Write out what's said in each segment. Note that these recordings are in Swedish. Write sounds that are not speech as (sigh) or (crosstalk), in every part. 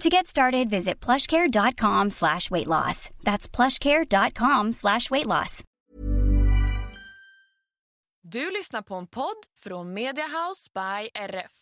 To get started, visit plushcare.com slash weight loss. That's plushcare.com slash weight loss. Du lyssnar på en podd från Media House by RF.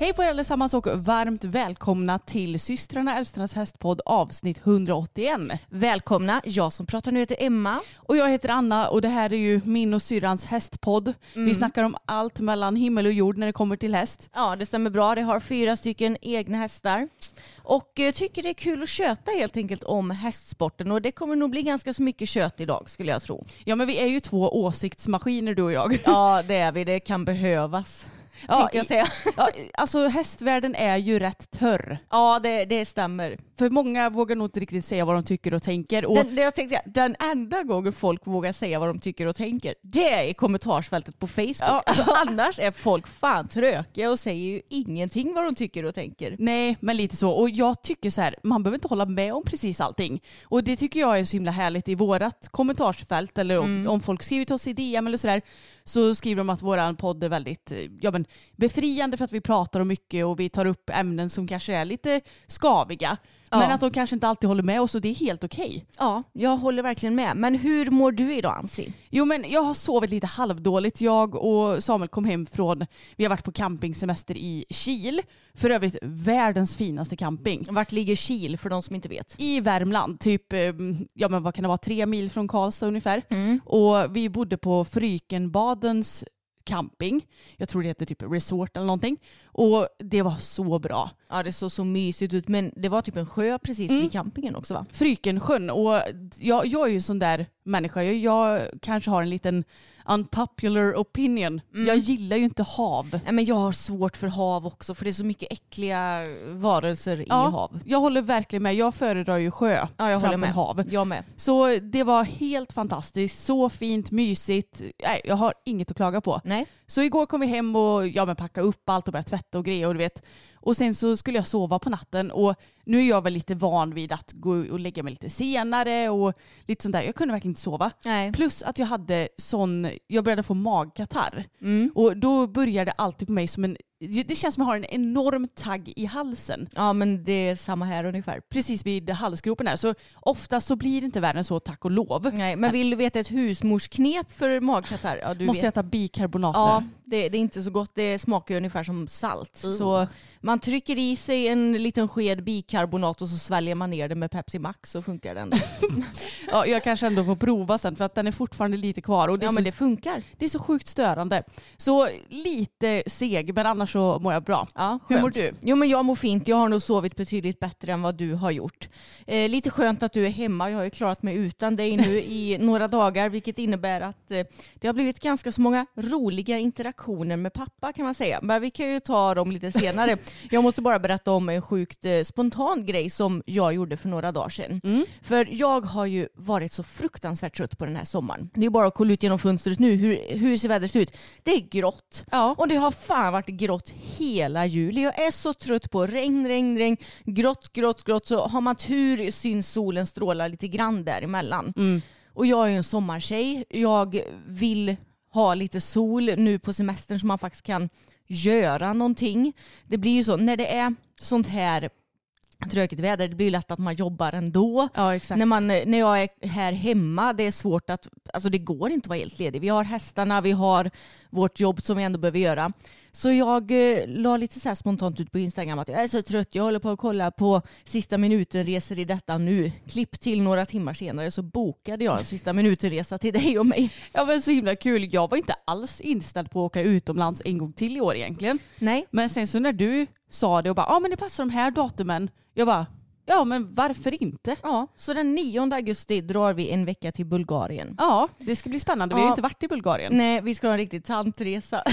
Hej på er allesammans och varmt välkomna till systrarna Älvstrands hästpodd avsnitt 181. Välkomna, jag som pratar nu heter Emma. Och jag heter Anna och det här är ju min och syrrans hästpodd. Vi snackar om allt mellan himmel och jord när det kommer till häst. Ja det stämmer bra, det har fyra stycken egna hästar. Och eh, tycker det är kul att köta helt enkelt om hästsporten och det kommer nog bli ganska så mycket kött idag skulle jag tro. Ja men vi är ju två åsiktsmaskiner du och jag. Ja det är vi, det kan behövas. Ja, jag säga. Ja, alltså hästvärlden är ju rätt törr. Ja det, det stämmer. För många vågar nog inte riktigt säga vad de tycker och tänker. Och Den, jag tänkte den enda gången folk vågar säga vad de tycker och tänker, det är i kommentarsfältet på Facebook. Ja. Alltså, annars är folk fan trökiga och säger ju ingenting vad de tycker och tänker. Nej, men lite så. Och jag tycker så här, man behöver inte hålla med om precis allting. Och det tycker jag är så himla härligt i vårat kommentarsfält eller om, om folk skriver till oss i DM eller sådär så skriver de att våran podd är väldigt eh, ja, men, befriande för att vi pratar om mycket och vi tar upp ämnen som kanske är lite skaviga. Men Ja. att de kanske inte alltid håller med oss och det är helt okej. Ja, jag håller verkligen med. Men hur mår du idag Ansi? Jo men jag har sovit lite halvdåligt. Jag och Samuel kom hem från, vi har varit på campingsemester i Kil. För övrigt världens finaste camping. Vart ligger Kil för de som inte vet? I Värmland, typ, eh, ja men vad kan det vara, tre mil från Karlstad ungefär. Och vi bodde på Frykenbadens camping. Jag tror det heter typ resort eller någonting. Och det var så bra. Ja det såg så mysigt ut men det var typ en sjö precis vid campingen också va? Frykensjön. Och jag, jag är ju sån där människa. Jag, jag kanske har en liten unpopular opinion. Jag gillar ju inte hav. Nej men jag har svårt för hav också för det är så mycket äckliga varelser i hav. Jag håller verkligen med. Jag föredrar ju sjö Ja jag håller med. hav. Jag med. Så det var helt fantastiskt. Så fint, mysigt. Nej, jag har inget att klaga på. Nej. Så igår kom vi hem och ja, men packa upp allt och börja tvätta och grejer. Och, du vet. Och sen så skulle jag sova på natten och nu är jag väl lite van vid att gå och lägga mig lite senare och lite sånt där. Jag kunde verkligen inte sova. Nej. Plus att jag hade sån, jag började få magkatarr. Mm. Och då började alltid på mig som en, det känns som att jag har en enorm tagg i halsen. Ja men det är samma här ungefär. Precis vid halsgropen där. Så ofta så blir det inte värre än så, tack och lov. Nej men vill du veta ett husmorsknep för magkatarr? Ja du Måste vet. jag äta bikarbonat Ja, nu? Det, det är inte så gott. Det smakar ungefär som salt. Uh. Så man trycker i sig en liten sked bikarbonat och så sväljer man ner det med Pepsi Max så funkar den. (laughs) Ja, jag kanske ändå får prova sen för att den är fortfarande lite kvar. Och det, ja så, men det... det funkar. är så sjukt störande. Så lite seg, men annars så mår jag bra. Ja, Hur mår du? Jo men jag mår fint. Jag har nog sovit betydligt bättre än vad du har gjort. Eh, lite skönt att du är hemma. Jag har ju klarat mig utan dig nu i (laughs) några dagar vilket innebär att eh, det har blivit ganska så många roliga interaktioner med pappa kan man säga. Men vi kan ju ta dem lite senare. (laughs) jag måste bara berätta om en sjukt eh, spontan grej som jag gjorde för några dagar sedan. För jag har ju varit så fruktansvärt trött på den här sommaren. Det är bara att kolla ut genom fönstret nu. Hur, hur ser vädret ut? Det är grått. Ja. Och det har fan varit grått hela juli. Jag är så trött på regn, regn, regn, grått, grått, grått. Så har man tur syns solen stråla lite grann däremellan. Och jag är ju en sommartjej. Jag vill ha lite sol nu på semestern så man faktiskt kan göra någonting. Det blir ju så när det är sånt här tråkigt väder. Det blir lätt att man jobbar ändå. Ja. När, man, när jag är här hemma, det är svårt att, alltså det går inte att vara helt ledig. Vi har hästarna, vi har vårt jobb som vi ändå behöver göra. Så jag eh, la lite så spontant ut på Instagram att jag är så trött, jag håller på att kolla på sista minuten-resor i detta nu. Klipp till några timmar senare så bokade jag en sista minuten-resa till dig och mig. Ja men så himla kul. Jag var inte alls inställd på att åka utomlands en gång till i år egentligen. Nej. Men sen så när du sa det och bara ja ah, men det passar de här datumen. Jag bara ja men varför inte? Ja, så den 9 augusti drar vi en vecka till Bulgarien. Ja det ska bli spännande. Vi har ju inte varit i Bulgarien. Nej, vi ska ha en riktig tantresa. (laughs)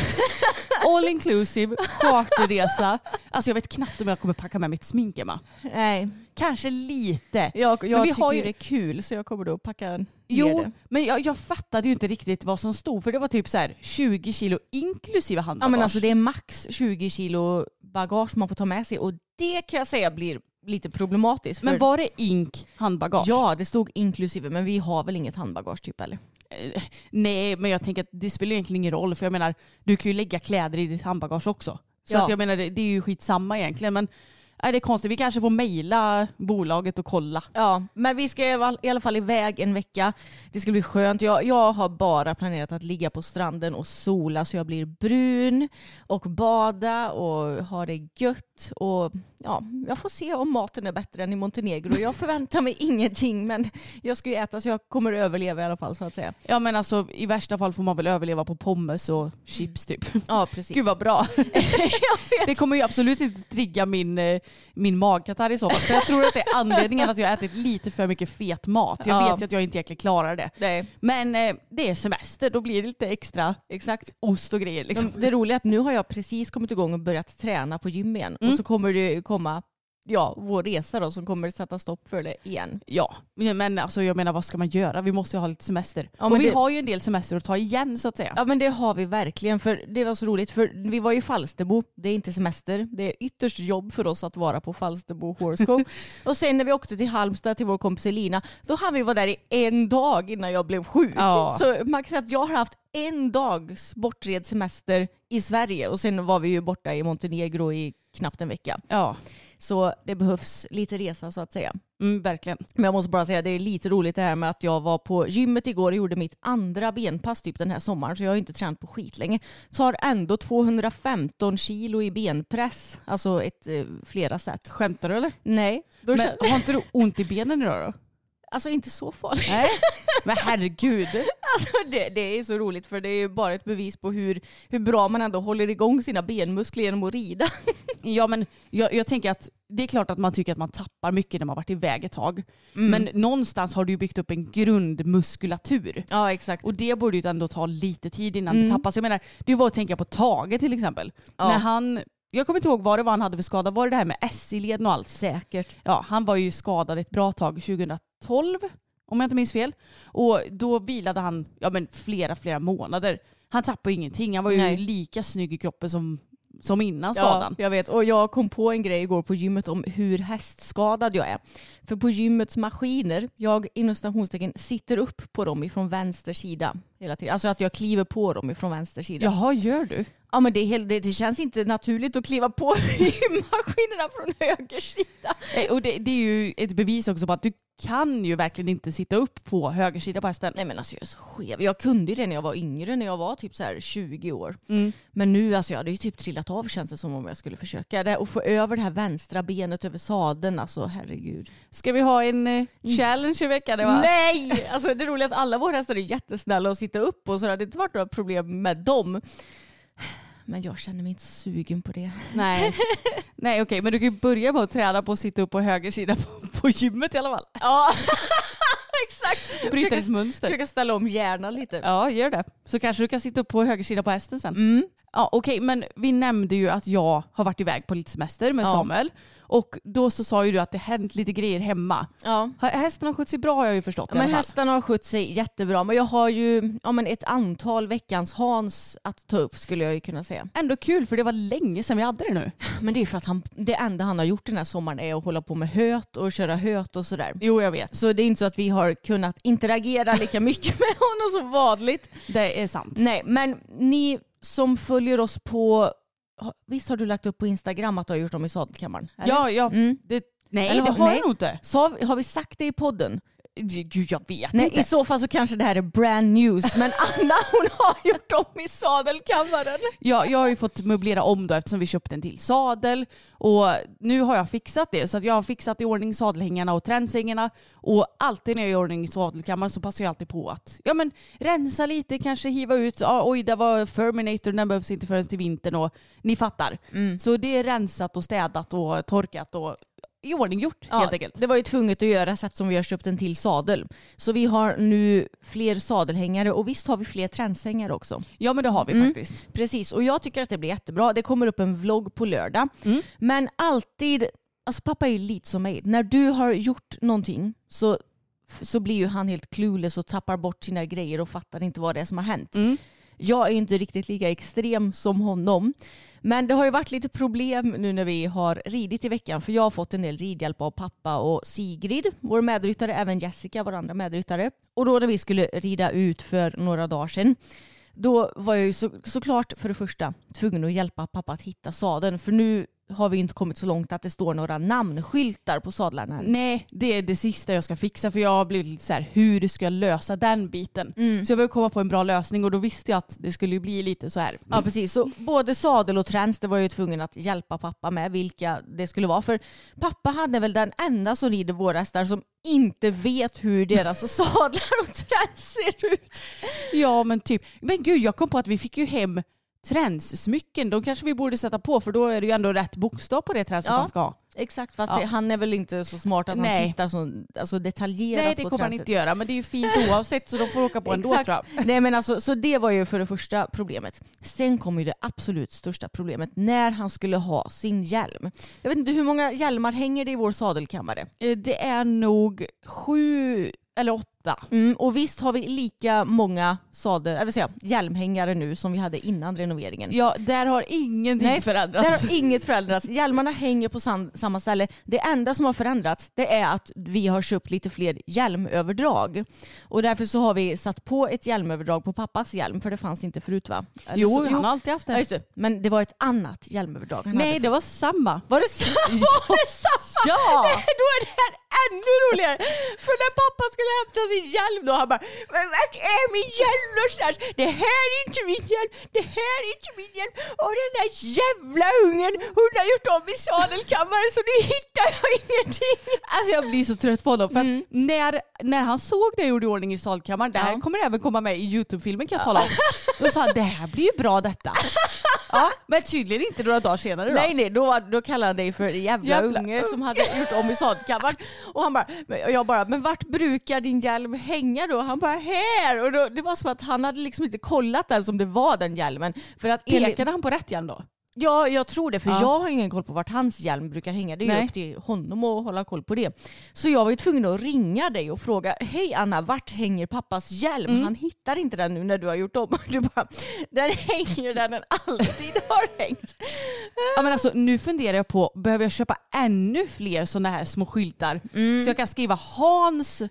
All inclusive, charterresa. Alltså jag vet knappt om jag kommer packa med mitt smink Emma. Nej, Kanske lite. jag, jag Men vi tycker har ju ju- det är kul så jag kommer då packa ner Jo, det. men jag, jag fattade ju inte riktigt vad som stod för det var typ så här 20 kilo inklusive handbagage. Ja men alltså det är max 20 kilo bagage man får ta med sig och det kan jag säga blir lite problematiskt. Men var det ink handbagage? Ja, det stod inklusive men vi har väl inget handbagage typ eller? Eh, Nej, men jag tänker att det spelar egentligen ingen roll för jag menar du kan ju lägga kläder i ditt handbagage också. Så Ja. att jag menar det, det är ju skitsamma egentligen men är det är konstigt. Vi kanske får mejla bolaget och kolla. Ja, men vi ska i alla- i alla fall iväg en vecka. Det ska bli skönt. Jag, jag har bara planerat att ligga på stranden och sola så jag blir brun och bada och ha det gött. Och ja, jag får se om maten är bättre än i Montenegro. Jag förväntar mig ingenting men jag ska ju äta så jag kommer överleva i alla fall så att säga. Ja men alltså i värsta fall får man väl överleva på pommes och chips typ. Ja, precis. Gud vad bra. (laughs) det kommer ju absolut inte trigga min, eh, min magkatarr i så fall. För jag tror att det är anledningen att jag har ätit lite för mycket fet mat. Jag Ja. vet ju att jag inte egentligen klarar det. Nej, Men eh, det är semester, då blir det lite extra exakt. ost och grejer. Liksom. Det roliga är att nu har jag precis kommit igång och börjat träna på gym igen. Mm. Och så kommer det komma ja, vår resa då som kommer sätta stopp för det igen. Ja, men alltså, jag menar vad ska man göra? Vi måste ju ha lite semester. Ja, och vi det- har ju en del semester att ta igen så att säga. Ja men det har vi verkligen för det var så roligt för vi var i Falsterbo, det är inte semester, det är ytterst jobb för oss att vara på Falsterbo Horse Show. (laughs) och sen när vi åkte till Halmstad till vår kompis Elina, då hann vi vara där i en dag innan jag blev sjuk. Ja. Så man kan säga att jag har haft en dags bortred semester i Sverige och sen var vi ju borta i Montenegro i knappt en vecka. Ja, Så det behövs lite resa så att säga. mm, verkligen. Men jag måste bara säga det är lite roligt det här med att jag var på gymmet igår och gjorde mitt andra benpass typ den här sommaren så jag har inte tränat på skitlänge. Tar ändå 215 kilo i benpress, alltså ett eh, flera sätt. Skämtar du eller? Nej, Men har inte du ont i benen idag då? Alltså inte så farligt. Nej. (laughs) Men herregud. Alltså, det, det är så roligt för det är ju bara ett bevis på hur, hur bra man ändå håller igång sina benmuskler genom att rida. (laughs) Ja men jag, jag tänker att det är klart att man tycker att man tappar mycket när man varit iväg ett tag. Mm. Men någonstans har du ju byggt upp en grundmuskulatur. Ja exakt. Och det borde ju ändå ta lite tid innan Mm. det tappas. Jag menar, det är ju bara att tänka på Tage till exempel. Ja. När han, jag kommer inte ihåg vad det var han hade för skada. Var det det här med S-leden och allt? Säkert. Ja, han var ju skadad ett bra tag 2012 om jag inte minns fel. Och då vilade han ja, men flera, flera månader. Han tappade ingenting. Han var ju Nej. lika snygg i kroppen som, som innan skadan. Ja, jag vet. Och jag kom på en grej igår på gymmet om hur hästskadad jag är. För på gymmets maskiner, jag inom stationstecken sitter upp på dem ifrån vänster sida hela tiden. Alltså att jag kliver på dem ifrån vänster sida. Jaha, gör du? Ja men det, helt, det, det känns inte naturligt att kliva på (laughs) gymmaskinerna från höger sida. Och det, det är ju ett bevis också på att du kan ju verkligen inte sitta upp på höger sida på hästen. Nej men alltså jag är så skev. Jag kunde ju det när jag var yngre, när jag var typ så här 20 år. Mm. Men nu alltså jag hade ju typ trillat av känns det som om jag skulle försöka. Det, och få över det här vänstra benet över sadeln, alltså herregud. Ska vi ha en eh, challenge i veckan? Eva? Nej! Alltså det roliga är att alla våra hästar är jättesnälla och sitta upp och så det hade inte varit några problem med dem. Men jag känner mig inte sugen på det. Nej, (laughs) Nej okej, men du kan ju börja med att träna på att sitta upp på höger sida på, på gymmet i alla fall. Ja, (laughs) exakt. Bryta ditt mönster. Försöka ställa om hjärnan lite. Ja, gör det. Så kanske du kan sitta upp på höger sida på hästen sen. Mm. Ja, okej, men vi nämnde ju att jag har varit iväg på lite semester med Ja. Samuel. Och då så sa ju du att det hänt lite grejer hemma. Ja. Hästen har skött sig bra har jag ju förstått i Men hästarna har skött sig jättebra. Men jag har ju ja, men ett antal veckans Hans att ta upp skulle jag ju kunna säga. Ändå kul för det var länge sedan vi hade det nu. Men det är för att han, det enda han har gjort den här sommaren är att hålla på med höt och köra höt och sådär. Jo, jag vet. Så det är inte så att vi har kunnat interagera lika mycket (laughs) med honom som vanligt. Det är sant. Nej, men ni som följer oss på... Visst har du lagt upp på Instagram att du har gjort dem i sadelkammaren? eller? Ja, ja Mm. det Nej Eller det har- nej. jag nog inte. Vi- har vi sagt det i podden? Jag vet Nej, inte. i så fall så kanske det här är brand news. Men (laughs) Anna hon har gjort om i sadelkammaren. Ja, jag har ju fått möblera om då eftersom vi köpte en till sadel. Och nu har jag fixat det. Så att jag har fixat i ordning sadelhängarna och trändsängarna. Och alltid när jag gör i ordning sadelkammaren så passar jag alltid på att ja, men, rensa lite, kanske hiva ut. Ja, oj, det var Ferminator, den behövs inte förrän till vintern. Och ni fattar. Så det är rensat och städat och torkat och i ordning gjort helt enkelt. Det var ju tvunget att göra eftersom vi har köpt en till sadel. Så vi har nu fler sadelhängare och visst har vi fler trändsängar också. Ja men det har vi Mm. faktiskt. Precis, och jag tycker att det blir jättebra. Det kommer upp en vlogg på lördag. Mm. Men alltid, alltså pappa är ju lite som mig. När du har gjort någonting så, så blir ju han helt clueless och tappar bort sina grejer och fattar inte vad det är som har hänt. Mm. Jag är inte riktigt lika extrem som honom. Men det har ju varit lite problem nu när vi har ridit i veckan för jag har fått en del ridhjälp av pappa och Sigrid, vår medryttare, även Jessica, vår andra medryttare. Och då när vi skulle rida ut för några dagar sedan då var jag ju så, såklart för det första tvungen att hjälpa pappa att hitta sadeln för nu har vi inte kommit så långt att det står några namnskyltar på sadlarna. Nej, det är det sista jag ska fixa för jag har blivit lite så här, hur ska jag lösa den biten? Mm. Så jag behöver komma på en bra lösning och då visste jag att det skulle bli lite så här. Ja precis, så både sadel och träns det var jag ju tvungen att hjälpa pappa med vilka det skulle vara. För pappa hade väl den enda som rider våra hästar som inte vet hur deras (laughs) sadlar och träns ser ut. Ja men typ, men gud jag kom på att vi fick ju hem tränssmycken. De kanske vi borde sätta på för då är det ju ändå rätt bokstav på det tränset Ja. man ska ha. Exakt, fast Ja. han är väl inte så smart att han Nej. tittar så alltså detaljerat Nej det kommer han inte göra men det är ju fint oavsett så de får åka på ändå tror jag. Nej men alltså, så det var ju för det första problemet. Sen kom ju det absolut största problemet när han skulle ha sin hjälm. Jag vet inte hur många hjälmar hänger det i vår sadelkammare? Eh, Det är nog sju eller åtta. Mm, och visst har vi lika många sadel, eller säga, hjälmhängare nu som vi hade innan renoveringen. Ja där har ingenting Nej, förändrats. Där har inget förändrats. Hjälmarna hänger på samma ställe. Det enda som har förändrats det är att vi har köpt lite fler hjälmöverdrag. Och därför så har vi satt på ett hjälmöverdrag på pappas hjälm för det fanns inte förut va? Eller Jo, så, han har alltid haft Ja, det. just det. Men det var ett annat hjälmöverdrag han Nej det var samma. Var det samma? (laughs) Var det samma? Ja! (laughs) Då är det här ännu roligare. För när pappa skulle hämta sin hjälm då, han bara vart är min hjälm någonstans? Det här är inte min hjälm, det här är inte min hjälm. Och den där jävla ungen, hon har gjort om i sadelkammaren så nu hittar jag (laughs) ingenting. Alltså jag blir så trött på honom. För Mm. när, när han såg det jag gjorde i ordning i salkammaren, det här Ja. kommer även komma med i Youtube-filmen kan jag tala om. (laughs) Då sa han det här blir ju bra detta. Ja, men tydligen inte några dagar senare då. Nej nej, då, var- då kallade han dig för jävla, Jävla unge som hade gjort om i sadelkammaren. Och han bara, och jag bara, men vart brukar din hjälm hänga då? Han bara, här! Och då, det var som att han hade liksom inte kollat den som det var den hjälmen. För att Pekade han på rätt igen då? Ja, jag tror det. För Ja. jag har ingen koll på vart hans hjälm brukar hänga. Det är ju Nej. upp till honom att hålla koll på det. Så jag var ju tvungen att ringa dig och fråga, hej Anna, vart hänger pappas hjälm? Mm. Han hittar inte den nu när du har gjort om. (laughs) Du bara, den hänger där den alltid har hängt. Ja, men alltså, nu funderar jag på, behöver jag köpa ännu fler sådana här små skyltar? Mm. Så jag kan skriva Hans,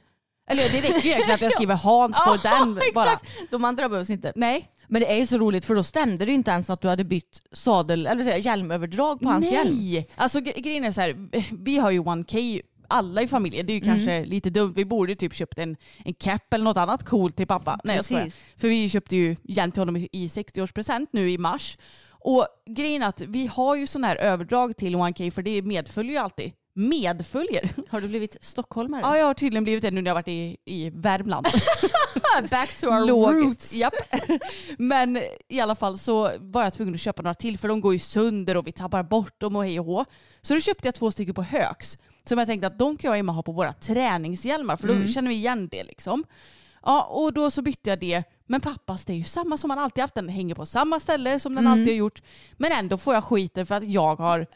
eller det räcker ju egentligen att jag skriver Hans på (laughs) den bara. exakt. De andra behövs inte. Nej. Men det är ju så roligt för då stämde det ju inte ens att du hade bytt sadel, eller säga, hjälmöverdrag på hans hjälm. Nej! Alltså gre- grejen är så här, vi har ju 1K alla i familjen. Det är ju Mm. kanske lite dumt. Vi borde ju typ köpt en, en cap eller något annat coolt till pappa. Nej jag skojar. Precis. För vi köpte ju hjälm till honom i 60-årspresent nu i mars. Och grejen är att vi har ju sån här överdrag till 1K för det medföljer ju alltid. Medföljer? (laughs) Har du blivit stockholmare? Ja jag har tydligen blivit det nu när jag varit i, i Värmland. (laughs) Back to our Logiskt. roots. Japp. Men i alla fall så var jag tvungen att köpa några till för de går ju sönder och vi tappar bort dem och hej och hå. Så då köpte jag två stycken på Högs. Som jag tänkte att de kan jag och Emma ha på våra träningshjälmar för då Mm. känner vi igen det liksom. Ja och då så bytte jag det. Men pappas det är ju samma som han alltid haft. Den hänger på samma ställe som den Mm. alltid har gjort. Men ändå får jag skiten för att jag har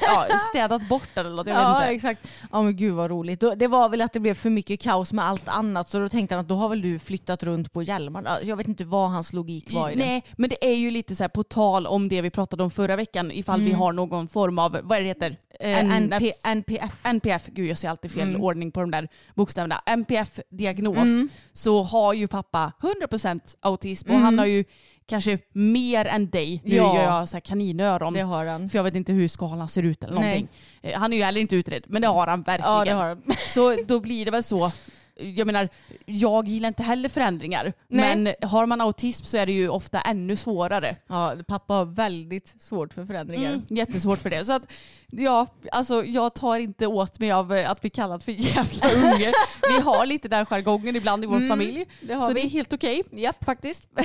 ja, städat bort den eller något. Jag vet Ja inte. exakt. Ja men gud vad roligt. Det var väl att det blev för mycket kaos med allt annat så då tänkte han att då har väl du flyttat runt på hjälmarna. Jag vet inte vad hans logik var i det. Nej, men det är ju lite så här på tal om det vi pratade om förra veckan ifall vi har någon form av, vad är det heter? Eh, NP, NPF. NPF, gud jag ser alltid fel Mm. ordning på de där bokstäverna. NPF-diagnos Mm. så har ju pappa 100% 100% autism och Mm. han har ju kanske mer än dig. Nu Ja. gör jag så här kaninöron. Det har han. För jag vet inte hur skalan ser ut eller Nej. någonting. Eh, Han är ju heller inte utredd, men det har han verkligen. Ja har han. Så då blir det väl så. Jag menar, jag gillar inte heller förändringar. Nej. Men har man autism så är det ju ofta ännu svårare. Ja, pappa har väldigt svårt för förändringar. Mm, jättesvårt för det. Så att, ja, alltså, jag tar inte åt mig av eh, att bli kallad för jävla (laughs) unge. Vi har lite den jargongen ibland i vår Mm, familj. det så vi. det är helt okej Japp. faktiskt. (laughs)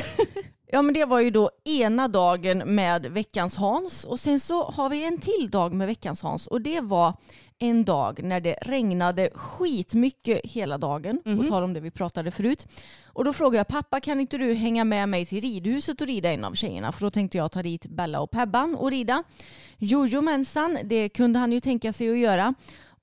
Ja men det var ju då ena dagen med veckans Hans och sen så har vi en till dag med veckans Hans och det var en dag när det regnade skitmycket hela dagen. På tal om det vi pratade förut. Och då frågade jag pappa kan inte du hänga med mig till ridhuset och rida en av tjejerna? För då tänkte jag ta dit Bella och Pebban och rida. Jojomensan, det kunde han ju tänka sig att göra.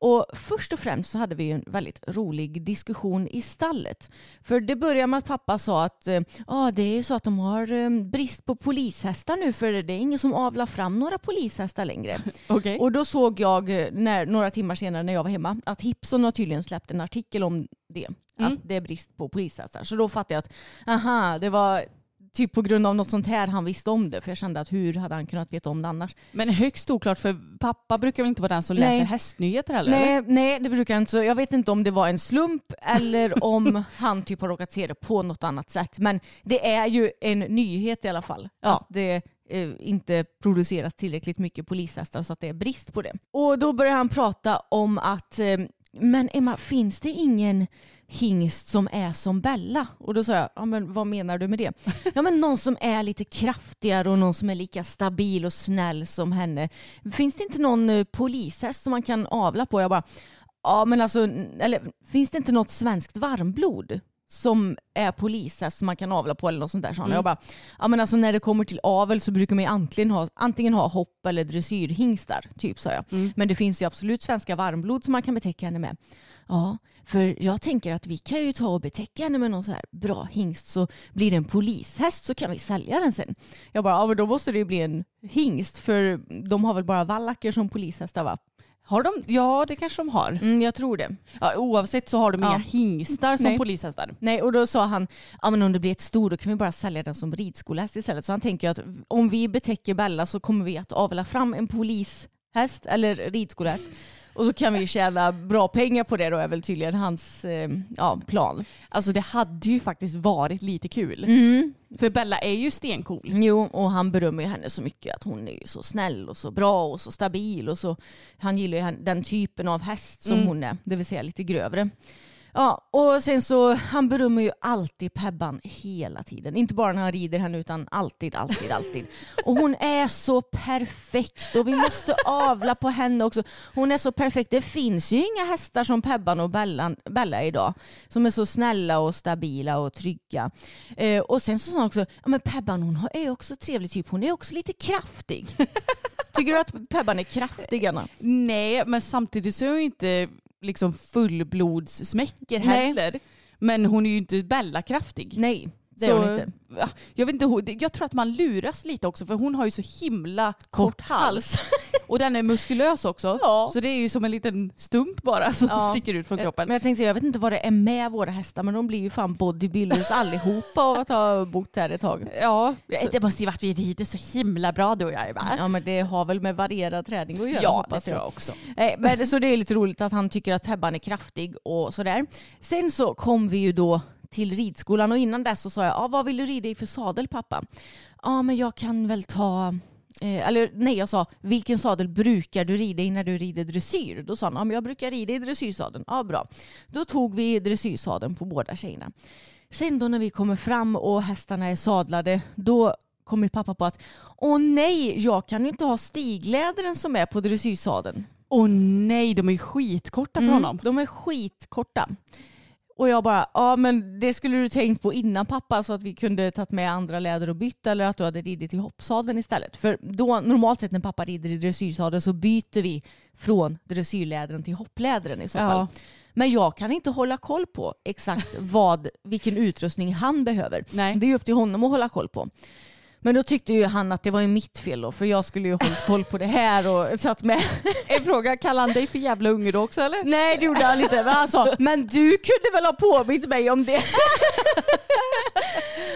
Och först och främst så hade vi en väldigt rolig diskussion i stallet. För det började med att pappa sa att ah, det är så att de har eh, brist på polishästar nu för det är ingen som avlar fram några polishästar längre. (laughs) Okej. Och då såg jag eh, när, några timmar senare när jag var hemma att Hipson har tydligen släppt en artikel om det. Mm. Att det är brist på polishästar. Så då fattade jag att aha, det var typ på grund av något sånt här han visste om det. För jag kände att hur hade han kunnat veta om det annars? Men högst oklart för pappa brukar väl inte vara den som Nej. läser hästnyheter heller? eller? Nej, nej, det brukar inte. Så jag vet inte om det var en slump eller om (laughs) han typ har råkat se det på något annat sätt. Men det är ju en nyhet i alla fall. Ja. Det eh, inte produceras tillräckligt mycket polishästar så att det är brist på det. Och då börjar han prata om att eh, men Emma, finns det ingen hingst som är som Bella? Och då sa jag, ja, men vad menar du med det? (laughs) Ja men någon som är lite kraftigare och någon som är lika stabil och snäll som henne. Finns det inte någon eh, polishäst som man kan avla på? Jag bara, ja men alltså, eller finns det inte något svenskt varmblod? som är polishäst som man kan avla på eller något sånt där. han. Mm. Jag bara, ja men alltså när det kommer till avel så brukar man ju antingen ha, antingen ha hopp eller dressyrhingstar, typ sa jag. Mm. Men det finns ju absolut svenska varmblod som man kan betäcka henne med. Ja, för jag tänker att vi kan ju ta och betäcka henne med någon så här bra hingst så blir det en polishäst så kan vi sälja den sen. Jag bara, ja men då måste det ju bli en hingst för de har väl bara vallacker som polishästar va? Har de? Ja det kanske de har. Mm, jag tror det. Ja, oavsett så har de Ja. inga hingstar som Nej. polishästar. Nej, och då sa han, ja men om det blir ett stor då kan vi bara sälja den som ridskolehäst istället. Så han tänker att om vi betäcker Bella så kommer vi att avla fram en polishäst eller ridskolehäst. Och så kan vi tjäna bra pengar på det då är väl tydligen hans eh, ja, plan. Alltså det hade ju faktiskt varit lite kul. Mm. För Bella är ju stencool. Jo, och han berömmer ju henne så mycket att hon är ju så snäll och så bra och så stabil och så. Han gillar ju den typen av häst som Mm. hon är, det vill säga lite grövre. Ja, och sen så, han berömmer ju alltid Pebban hela tiden. Inte bara när han rider henne utan alltid, alltid, alltid. Och hon är så perfekt och vi måste avla på henne också. Hon är så perfekt. Det finns ju inga hästar som Pebban och Bella, Bella idag. Som är så snälla och stabila och trygga. Eh, och sen så sa han också, ja men Pebban hon är också trevlig typ. Hon är också lite kraftig. Tycker du att Pebban är kraftig Anna? Nej men samtidigt så är hon ju inte liksom fullblodssmäcker heller. Men hon är ju inte Bella-kraftig. Nej, det Så, är hon inte. ja, Jag, vet inte, jag tror att man luras lite också för hon har ju så himla kort, hals. (laughs) Och den är muskulös också. Ja. Så det är ju som en liten stump bara som Ja. sticker ut från kroppen. Men jag tänkte, jag vet inte vad det är med våra hästar men de blir ju fan bodybuilders allihopa av att ha bott här ett tag. ja, det måste ju varit vi rider så himla bra du och jag va? Ja men det har väl med varierad träning att göra Ja, det tror jag. också. Nej, men så det är lite roligt att han tycker att Pebban är kraftig och sådär. Sen så kom vi ju då till ridskolan och innan dess så sa jag, ah, vad vill du rida i för sadel pappa? Ja men jag kan väl ta Eh, eller nej, jag sa vilken sadel brukar du rida i när du rider dressyr? Då sa han, ja, men jag brukar rida i dressyrsadeln. Ja, bra. Då tog vi dressyrsadeln på båda tjejerna. Sen då när vi kommer fram och hästarna är sadlade, då kommer pappa på att åh nej, jag kan inte ha stiglädren som är på dressyrsadeln. Åh nej, de är skitkorta för Mm, honom. De är skitkorta. Och jag bara, ja men det skulle du tänkt på innan pappa så att vi kunde tagit med andra läder och bytt eller att du hade ridit i hoppsadeln istället. För då normalt sett när pappa rider i dressyrsadeln så byter vi från dressyrlädren till hopplädren i så Ja. fall. Men jag kan inte hålla koll på exakt vad, vilken utrustning han behöver. Nej. Det är upp till honom att hålla koll på. Men då tyckte ju han att det var ju mitt fel då, för jag skulle ju hållit koll på det här och satt med. (laughs) En fråga, kallar han dig för jävla unge då också eller? Nej det gjorde han inte, men han sa men du kunde väl ha påmint mig om det. (laughs)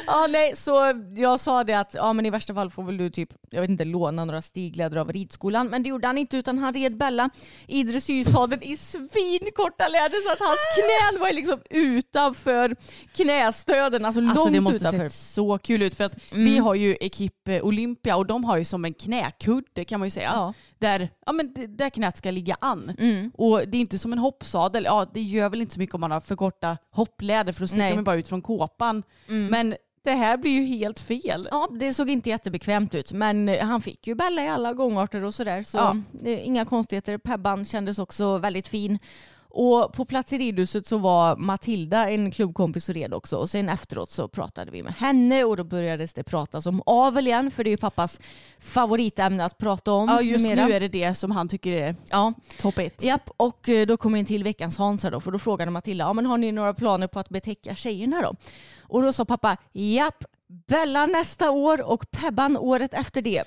Ja, nej, så jag sa det att ja, men i värsta fall får väl du typ, jag vet inte, låna några stigläder av ridskolan. Men det gjorde han inte utan han red Bella i dressyrsadeln i svinkorta läder så att hans knän var liksom utanför knästöden, alltså, Alltså långt det måste utanför. sett så kul ut för att Mm. vi har ju Ekip eh, Olympia och de har ju som en knäkudde kan man ju säga. Ja. Där, ja, men där knät ska ligga an. Mm. Och det är inte som en hoppsadel. Ja, det gör väl inte så mycket om man har för korta hoppläder för då sticker. Mm. man bara ut från kåpan. Men det här blir ju helt fel. Ja, det såg inte jättebekvämt ut men eh, han fick ju Bella i alla gångarter och sådär så Ja. eh, inga konstigheter. Pebban kändes också väldigt fin. Och på plats i ridhuset så var Matilda en klubbkompis och red också och sen efteråt så pratade vi med henne och då började det pratas om avel igen för det är ju pappas favoritämne att prata om. Ja, just numera. nu är det det som han tycker är Ja, topp ett. Japp, och eh, då kom in till veckans Hans här då, för då frågade Matilda, ja, men har ni några planer på att betäcka tjejerna då? Och då sa pappa, japp, Bella nästa år och Pebban året efter det.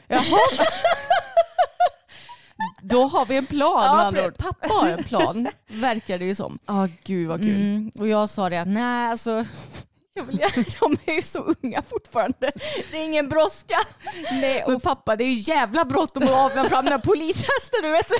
Då har vi en plan med Ja, andra ord. pappa har en plan, (laughs) verkar det ju som. Ja, gud vad kul. Mm, och jag sa det att nej alltså, (laughs) jag vill, de är ju så unga fortfarande. Det är ingen brådska. Nej, och pappa det är ju jävla bråttom att avla fram den här polishästen du vet. (laughs)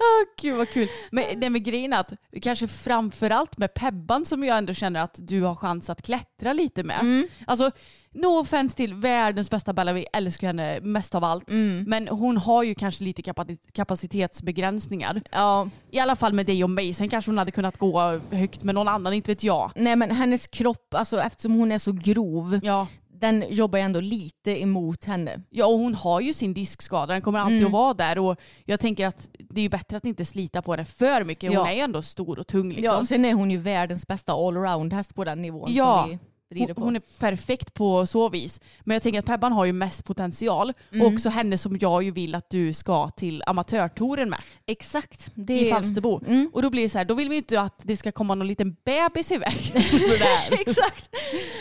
Åh, gud vad kul. Men det med grejen är att kanske framförallt med Pebban som jag ändå känner att du har chans att klättra lite med. Mm. Alltså, no offense till världens bästa Bella, vi älskar henne mest av allt. Mm. Men hon har ju kanske lite kapaci- kapacitetsbegränsningar. Ja, I alla fall med dig och mig. Sen kanske hon hade kunnat gå högt med någon annan, inte vet jag. nej men hennes kropp, alltså eftersom hon är så grov, Ja. den jobbar ändå lite emot henne. Ja och hon har ju sin diskskada, den kommer alltid Mm. att vara där och jag tänker att det är ju bättre att inte slita på henne för mycket. Hon Ja. är ju ändå stor och tung liksom. Ja, sen är hon ju världens bästa allround-häst på den nivån Ja. som vi rider Hon, på. hon är perfekt på så vis. Men jag tänker att Pebban har ju mest potential. Mm. Och också henne som jag ju vill att du ska till amatörtouren med Exakt. Det i Falsterbo. Mm. Och då blir det så här, då vill vi inte att det ska komma någon liten bebis iväg. (laughs) (laughs) Exakt.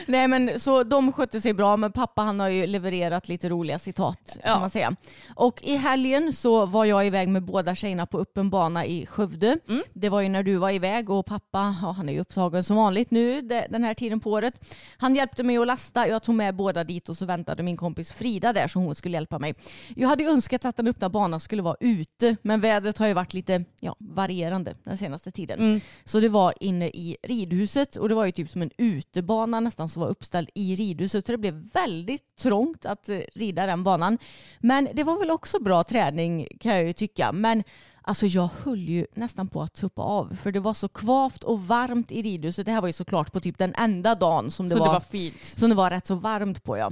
Nej men så de skötte sig bra men pappa han har ju levererat lite roliga citat Ja. kan man säga. Och i helgen så var jag iväg med båda tjejerna på öppen bana i Skövde. Mm. Det var ju när du var iväg och pappa, ja, han är ju upptagen som vanligt nu de- den här tiden på året. Han hjälpte mig att lasta, jag tog med båda dit och så väntade min kompis Frida där så hon skulle hjälpa mig. Jag hade önskat att den öppna banan skulle vara ute men vädret har ju varit lite ja, varierande den senaste tiden. Mm. Så det var inne i ridhuset och det var ju typ som en utebana nästan som var uppställd i ridhuset. Så det blev väldigt trångt att eh, rida den banan. Men det var väl också bra träning kan jag ju tycka. Men alltså jag höll ju nästan på att tuppa av för det var så kvavt och varmt i ridhuset. Det här var ju såklart på typ den enda dagen som det, Så var, det var fint. som det var rätt så varmt på. Ja.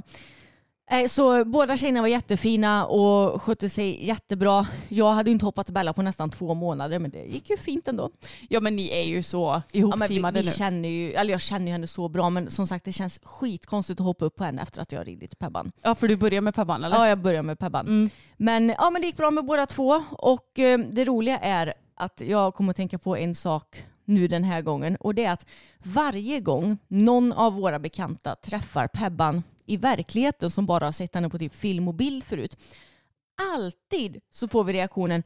Eh, Så båda tjejerna var jättefina och skötte sig jättebra. Jag hade inte hoppat Bella på nästan två månader men det gick ju fint ändå. Ja men ni är ju så Ja, ihopteamade vi nu. känner ju, eller jag känner ju henne så bra men som sagt det känns skitkonstigt att hoppa upp på henne efter att jag har ridit Pebban. Ja för du börjar med Pebban eller? Ja jag börjar med Pebban. Mm. Men, ja, men det gick bra med båda två och eh, det roliga är att jag kommer att tänka på en sak nu den här gången och det är att varje gång någon av våra bekanta träffar Pebban i verkligheten som bara har sett henne på typ film och bild förut. Alltid så får vi reaktionen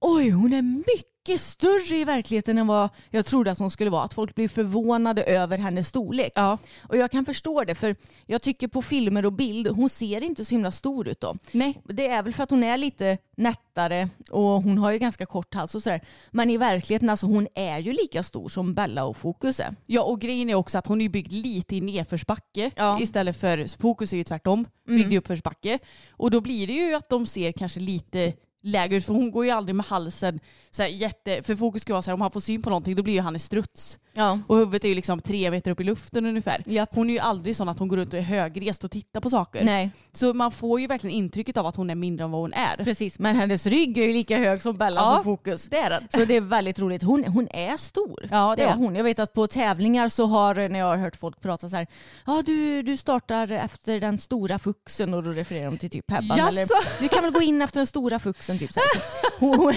oj hon är mycket större i verkligheten än vad jag trodde att hon skulle vara. Att folk blir förvånade över hennes storlek. Ja. Och jag kan förstå det för jag tycker på filmer och bild hon ser inte så himla stor ut då. Nej. Det är väl för att hon är lite nättare och hon har ju ganska kort hals och sådär. Men i verkligheten alltså hon är ju lika stor som Bella och Fokus är. Ja och grejen är också att hon är byggd lite i nedförsbacke Ja. istället för fokus är ju tvärtom, byggd i uppförsbacke. Och då blir det ju att de ser kanske lite lägre ut för hon går ju aldrig med halsen så här jätte, för fokus ska vara så här om han får syn på någonting då blir ju han i struts. Ja. Och huvudet är ju liksom tre meter upp i luften ungefär. Japp. Hon är ju aldrig sån att hon går runt och är högrest och tittar på saker. Nej, Så man får ju verkligen intrycket av att hon är mindre än vad hon är. precis. Men hennes rygg är ju lika hög som Bellas Ja. och Fokus. Det är den. Så det är väldigt roligt. Hon, hon är stor. Ja det Det är hon. Jag vet att på tävlingar så har, när jag har hört folk prata så här, ja du, du startar efter den stora fuxen och då refererar de till typ Pebban. Eller, du kan väl gå in efter den stora fuxen. Typ, så här. Så hon,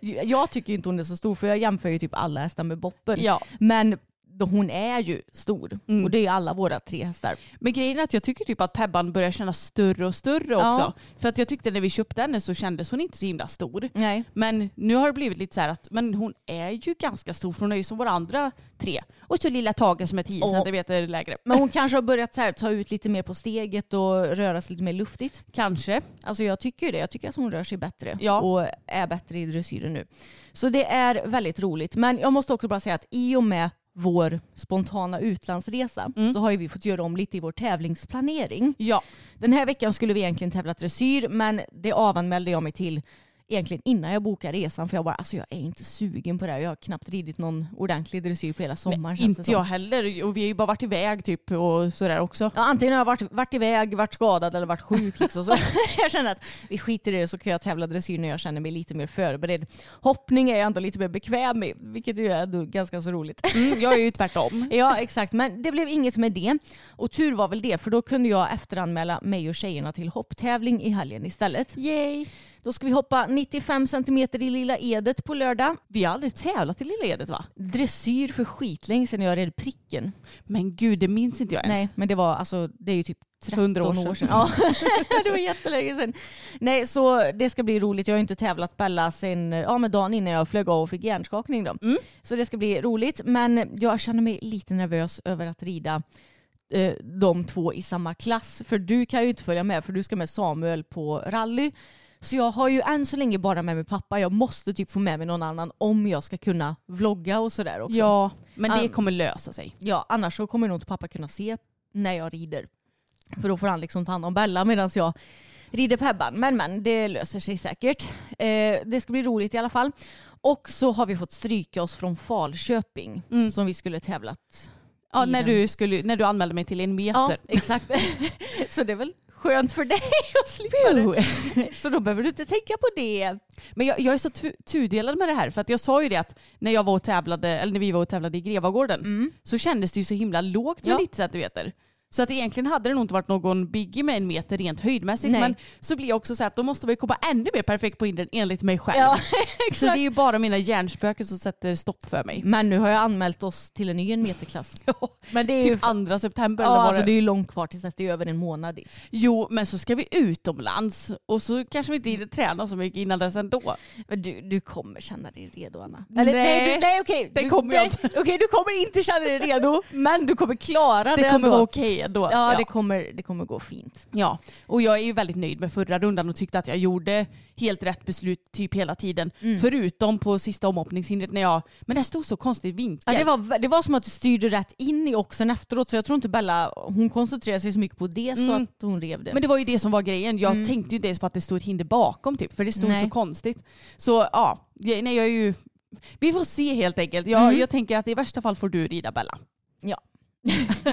(laughs) jag tycker inte hon är så stor för jag jämför ju typ alla hästar med Boppen. Ja. Men då hon är ju stor. Mm. Och det är ju alla våra tre hästar. Men grejen är att jag tycker typ att Pebban börjar kännas större och större Ja. också. För att jag tyckte när vi köpte henne så kändes hon inte så himla stor. Nej. Men nu har det blivit lite så här att men hon är ju ganska stor för hon är ju som våra andra tre. Och så lilla Tage som är 10 Och- centimeter lägre. Men hon kanske har börjat så här, ta ut lite mer på steget och röra sig lite mer luftigt. Kanske. Alltså jag tycker det. Jag tycker att hon rör sig bättre Ja. och är bättre i dressyren nu. Så det är väldigt roligt. Men jag måste också bara säga att i och med vår spontana utlandsresa Mm. så har ju vi fått göra om lite i vår tävlingsplanering. Ja. Den här veckan skulle vi egentligen tävla dressyr men det avanmälde jag mig till egentligen innan jag bokade resan för jag bara alltså jag är inte sugen på det här. Jag har knappt ridit någon ordentlig dressyr på hela sommaren. det Inte jag heller. Och vi har ju bara varit iväg typ och sådär också. Ja, antingen har jag varit, varit iväg, varit skadad eller varit sjuk. Liksom. Så (laughs) (laughs) jag känner att vi skiter i det så kan jag tävla dressyr när jag känner mig lite mer förberedd. Hoppning är jag ändå lite mer bekväm i, vilket ju är ändå ganska så roligt. Mm, jag är ju tvärtom. (laughs) Ja exakt, men det blev inget med det. Och tur var väl det, för då kunde jag efteranmäla mig och tjejerna till hopptävling i helgen istället. Yay! Då ska vi hoppa 95 centimeter i Lilla Edet på lördag. Vi har aldrig tävlat i Lilla Edet va? Dressyr för skitlänge sedan jag red pricken. Men gud, det minns inte jag ens. Nej, men det var alltså, det är ju typ 13 100 år år sedan. sedan. Ja, (laughs) det var jättelänge sedan. Nej, så det ska bli roligt. Jag har inte tävlat Bella sen ja, men dagen innan jag flög av och fick hjärnskakning. Då. Mm. Så det ska bli roligt. Men jag känner mig lite nervös över att rida eh, de två i samma klass. För du kan ju inte följa med för du ska med Samuel på rally. Så jag har ju än så länge bara med mig pappa. Jag måste typ få med mig någon annan om jag ska kunna vlogga och sådär också. Ja, men det Um, kommer lösa sig. Ja, annars så kommer nog inte pappa kunna se när jag rider. För då får han liksom ta hand om Bella medan jag rider Pebban. Men men, det löser sig säkert. Eh, det ska bli roligt i alla fall. Och så har vi fått stryka oss från Falköping Mm. som vi skulle tävlat Ja, när du, skulle, när du anmälde mig till en meter. Ja, exakt. (laughs) så det är väl skönt för dig (laughs) att slippa det. Så då behöver du inte tänka på det. Men jag, jag är så tu, tudelad med det här för att jag sa ju det att när jag var och tävlade, eller när vi var och tävlade i Grevagården så kändes det ju så himla lågt med Ja. 90 centimeter. Så att egentligen hade det nog inte varit någon biggie med en meter rent höjdmässigt. Nej. Men så blir jag också så att då måste vi komma ännu mer perfekt på hindren enligt mig själv. Ja, (laughs) så det är ju bara mina hjärnspöken som sätter stopp för mig. Men nu har jag anmält oss till en ny en meterklass. (laughs) Men det är ju Typ andra september Ja, eller alltså det det är ju långt kvar tills. Det är över en månad dit. Jo, men så ska vi utomlands och så kanske vi inte hinner träna så mycket innan dess ändå. Du, du kommer känna dig redo Anna. Nej. nej, du, nej okej. Det Du- kommer jag nej, Okej du kommer inte känna dig redo (laughs) men du kommer klara det, Det kommer ändå. vara okej ändå. Ja, Det, kommer, det kommer gå fint. Ja, och jag är ju väldigt nöjd med förra rundan och tyckte att jag gjorde helt rätt beslut typ hela tiden. Mm. Förutom på sista omhoppningshindret när jag, men det stod så konstigt vinkel. Ja, det, var, det var som att du styrde rätt in i oxen efteråt så jag tror inte Bella hon koncentrerade sig så mycket på det så Mm. att hon rev det. Men det var ju det som var grejen. Jag tänkte ju inte ens på att det stod ett hinder bakom typ, för det stod Mm. Nej. så konstigt. Så ja, jag- nej, jag är ju... Vi får se helt enkelt. Jag, Mm. jag tänker att i värsta fall får du rida Bella. ja. (laughs)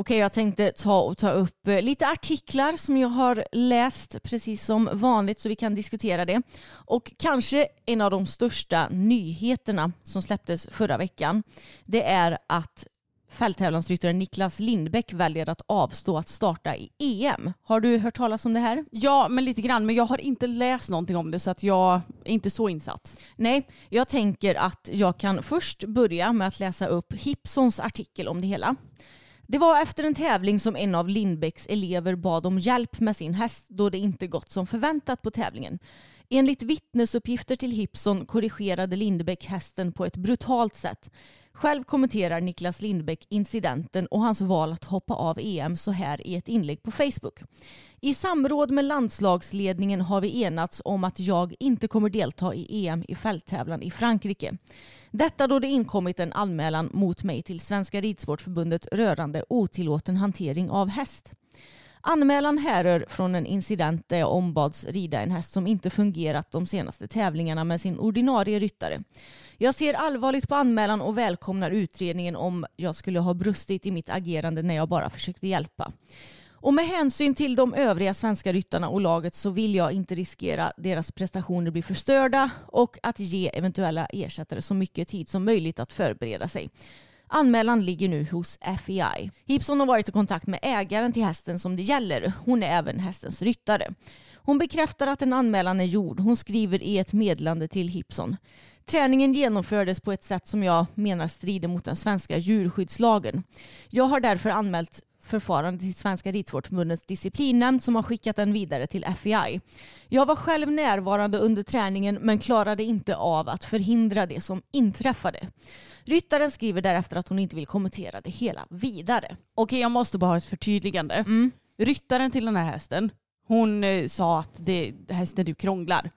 Okej, jag tänkte ta och ta upp eh, lite artiklar som jag har läst precis som vanligt så vi kan diskutera det. Och kanske en av de största nyheterna som släpptes förra veckan det är att fälttävlansryttaren Niklas Lindbäck väljer att avstå att starta i EM. Har du hört talas om det här? Ja, men lite grann. Men jag har inte läst någonting om det så att jag är inte så insatt. Nej, jag tänker att jag kan först börja med att läsa upp Hipsons artikel om det hela. Det var efter en tävling som en av Lindbäcks elever bad om hjälp med sin häst då det inte gått som förväntat på tävlingen. Enligt vittnesuppgifter till Hipson korrigerade Lindbäck hästen på ett brutalt sätt. Själv kommenterar Niklas Lindbäck incidenten och hans val att hoppa av EM så här i ett inlägg på Facebook. I samråd med landslagsledningen har vi enats om att jag inte kommer delta i EM i fälttävlan i Frankrike. Detta då det inkommit en anmälan mot mig till Svenska Ridsportförbundet rörande otillåten hantering av häst. Anmälan härrör från en incident där jag ombads rida en häst som inte fungerat de senaste tävlingarna med sin ordinarie ryttare. Jag ser allvarligt på anmälan och välkomnar utredningen om jag skulle ha brustit i mitt agerande när jag bara försökte hjälpa. Och med hänsyn till de övriga svenska ryttarna och laget så vill jag inte riskera deras prestationer blir förstörda och att ge eventuella ersättare så mycket tid som möjligt att förbereda sig. Anmälan ligger nu hos FEI. Hipson har varit i kontakt med ägaren till hästen som det gäller. Hon är även hästens ryttare. Hon bekräftar att en anmälan är gjord. Hon skriver i ett meddelande till Hipson. Träningen genomfördes på ett sätt som jag menar strider mot den svenska djurskyddslagen. Jag har därför anmält förfarande till Svenska Ridsportförbundets disciplinnämnd som har skickat den vidare till FEI. Jag var själv närvarande under träningen men klarade inte av att förhindra det som inträffade. Ryttaren skriver därefter att hon inte vill kommentera det hela vidare. Okej, jag måste bara ha ett förtydligande. Mm. Ryttaren till den här hästen, hon eh, sa att det, hästen du krånglar.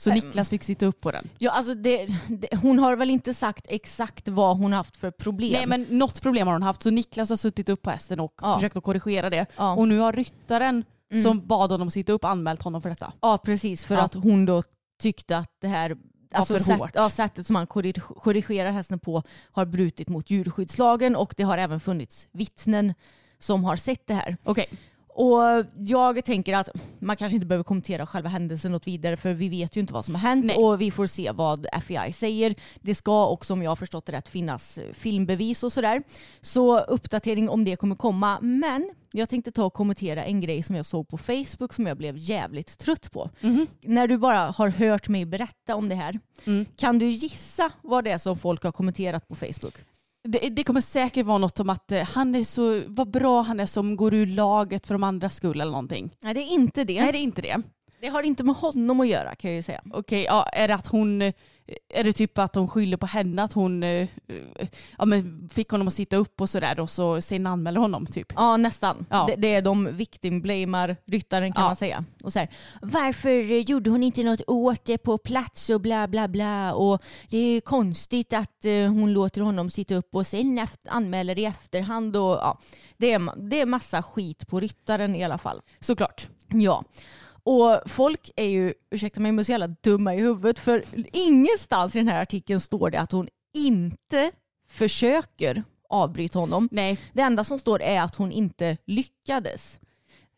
Så. Niklas fick sitta upp på den. Ja, alltså det, det, hon har väl inte sagt exakt vad hon haft för problem. Nej men något problem har hon haft så Niklas har suttit upp på hästen och Ja. försökt att korrigera det. Ja. Och nu har ryttaren Mm. som bad honom sitta upp anmält honom för detta. Ja precis för Ja. att hon då tyckte att det här alltså för sätt, hårt. ja, sättet som man korrig- korrigerar hästen på har brutit mot djurskyddslagen och det har även funnits vittnen som har sett det här. Okej. Och jag tänker att man kanske inte behöver kommentera själva händelsen något vidare för vi vet ju inte vad som har hänt Nej. och vi får se vad FBI säger. Det ska också om jag har förstått det rätt finnas filmbevis och sådär. Så uppdatering om det kommer komma. Men jag tänkte ta och kommentera en grej som jag såg på Facebook som jag blev jävligt trött på. Mhm. När du bara har hört mig berätta om det här, Mm. kan du gissa vad det är som folk har kommenterat på Facebook? Det, det kommer säkert vara något om att eh, han är så, vad bra han är som går ur laget för de andras skull eller någonting. Nej det är inte det. Nej det är inte det. Det har inte med honom att göra kan jag ju säga. Okej, ja, är det att hon, är det typ att de skyller på henne att hon eh, eh, ja, men fick honom att sitta upp och sådär och så sen anmäler honom typ. Ja nästan. Ja. Det, det är de victimblamar ryttaren kan Ja. man säga. Och så här, Varför gjorde hon inte något åt det på plats och bla bla bla. Och det är ju konstigt att eh, hon låter honom sitta upp och sen anmäler i efterhand. Och, ja, det, är, det är massa skit på ryttaren i alla fall. Såklart. Ja. Och folk är ju, ursäkta mig, men så jävla dumma i huvudet för ingenstans i den här artikeln står det att hon inte försöker avbryta honom. Nej, Det enda som står är att hon inte lyckades.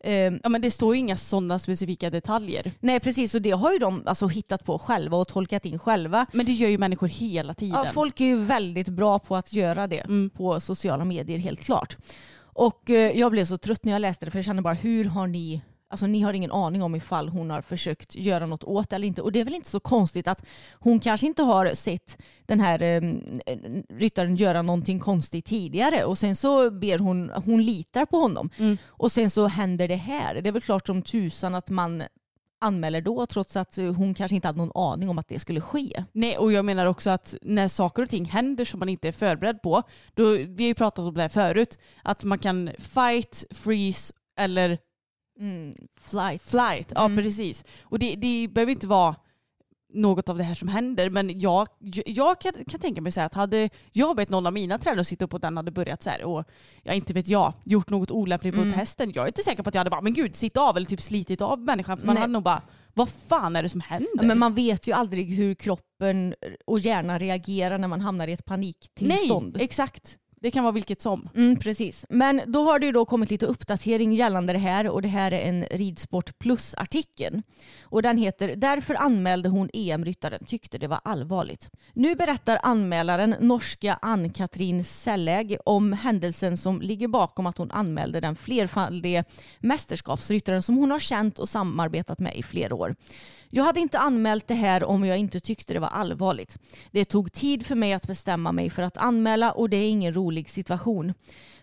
Ehm, ja, men det står ju inga sådana specifika detaljer. nej precis, och det har ju de alltså hittat på själva och tolkat in själva. Men det gör ju människor hela tiden. Ja, folk är ju väldigt bra på att göra det Mm. på sociala medier helt klart. Och eh, jag blev så trött när jag läste det för jag kände bara hur har ni Alltså ni har ingen aning om ifall hon har försökt göra något åt det eller inte. Och det är väl inte så konstigt att hon kanske inte har sett den här eh, ryttaren göra någonting konstigt tidigare. Och sen så ber hon, hon litar på honom. Mm. Och sen så händer det här. Det är väl klart som tusan att man anmäler då trots att eh, hon kanske inte hade någon aning om att det skulle ske. Nej, och jag menar också att när saker och ting händer som man inte är förberedd på, då, vi har ju pratat om det här förut, att man kan fight, freeze eller Mm, flight. flight. Ja, Mm. precis. Och det, det behöver inte vara något av det här som händer, men jag, jag kan, kan tänka mig så att hade jag bett någon av mina tränare sitta upp och den hade börjat så här och jag inte vet jag, gjort något olämpligt mot Mm. hästen, jag är inte säker på att jag hade bara men gud sitt av eller typ slitit av människan för man Nej. hade nog bara vad fan är det som händer? Ja, men man vet ju aldrig hur kroppen och hjärnan reagerar när man hamnar i ett paniktillstånd. Nej, exakt. Det kan vara vilket som. Mm, precis. Men då har det ju då kommit lite uppdatering gällande det här och det här är en Ridsport Plus-artikel. Och den heter “Därför anmälde hon EM-ryttaren, tyckte det var allvarligt”. Nu berättar anmälaren, norska Ann-Katrin Selläg, om händelsen som ligger bakom att hon anmälde den flerfaldige mästerskapsryttaren som hon har känt och samarbetat med i flera år. Jag hade inte anmält det här om jag inte tyckte det var allvarligt. Det tog tid för mig att bestämma mig för att anmäla och det är ingen rolig situation.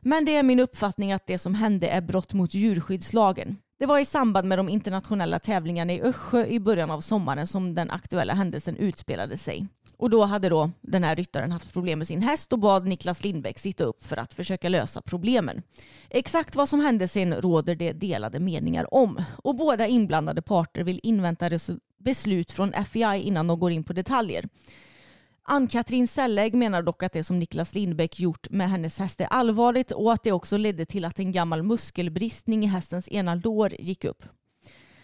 Men det är min uppfattning att det som hände är brott mot djurskyddslagen. Det var i samband med de internationella tävlingarna i Össjö i början av sommaren som den aktuella händelsen utspelade sig. Och då hade då den här ryttaren haft problem med sin häst och bad Niklas Lindbäck sitta upp för att försöka lösa problemen. Exakt vad som hände sen råder det delade meningar om och båda inblandade parter vill invänta beslut från FEI innan de går in på detaljer. Ann-Katrin Sellägg menar dock att det som Niklas Lindbäck gjort med hennes häst är allvarligt och att det också ledde till att en gammal muskelbristning i hästens ena lår gick upp.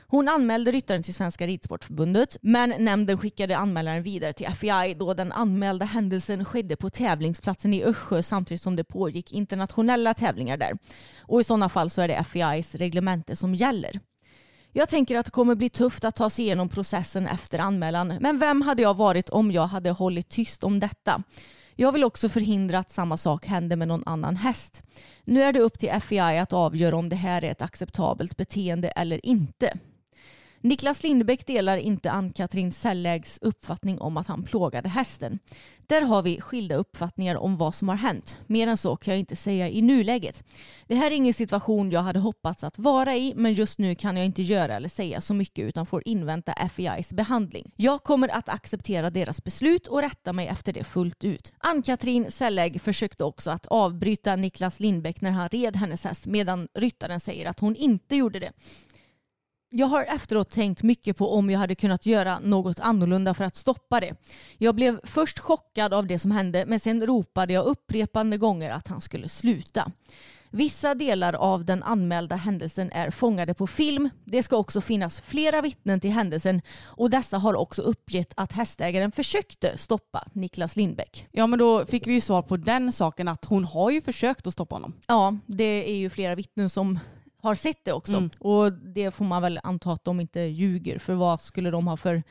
Hon anmälde ryttaren till Svenska Ridsportförbundet men nämnden skickade anmälaren vidare till FEI då den anmälda händelsen skedde på tävlingsplatsen i Össjö samtidigt som det pågick internationella tävlingar där. Och i sådana fall så är det FEIs reglemente som gäller. Jag tänker att det kommer bli tufft att ta sig igenom processen efter anmälan men vem hade jag varit om jag hade hållit tyst om detta? Jag vill också förhindra att samma sak händer med någon annan häst. Nu är det upp till FEI att avgöra om det här är ett acceptabelt beteende eller inte. Niklas Lindbäck delar inte Ann-Katrin Sellägs uppfattning om att han plågade hästen. Där har vi skilda uppfattningar om vad som har hänt. Mer än så kan jag inte säga i nuläget. Det här är ingen situation jag hade hoppats att vara i men just nu kan jag inte göra eller säga så mycket utan får invänta FEIs behandling. Jag kommer att acceptera deras beslut och rätta mig efter det fullt ut. Ann-Katrin Sellägg försökte också att avbryta Niklas Lindbäck när han red hennes häst medan ryttaren säger att hon inte gjorde det. Jag har efteråt tänkt mycket på om jag hade kunnat göra något annorlunda för att stoppa det. Jag blev först chockad av det som hände men sen ropade jag upprepande gånger att han skulle sluta. Vissa delar av den anmälda händelsen är fångade på film. Det ska också finnas flera vittnen till händelsen och dessa har också uppgett att hästägaren försökte stoppa Niklas Lindbäck. Ja men då fick vi ju svar på den saken att hon har ju försökt att stoppa honom. Ja, det är ju flera vittnen som har sett det också. Mm. Och det får man väl anta att de inte ljuger. För vad skulle de ha för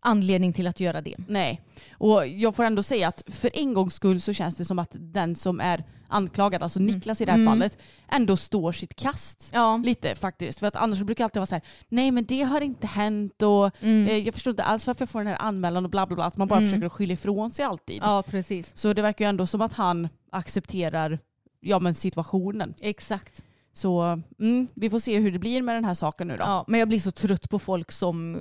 anledning till att göra det? Nej, och jag får ändå säga att för en gångs skull så känns det som att den som är anklagad, alltså mm. Niklas i det här mm. fallet, ändå står sitt kast. Ja. Lite faktiskt. För att annars brukar det alltid vara så här, nej men det har inte hänt och mm. eh, jag förstår inte alls varför jag får den här anmälan och bla bla bla. Att man bara mm. försöker skylla ifrån sig alltid. Ja, precis. Så det verkar ju ändå som att han accepterar ja, men situationen. Exakt. Så mm, vi får se hur det blir med den här saken nu då. Ja, men jag blir så trött på folk som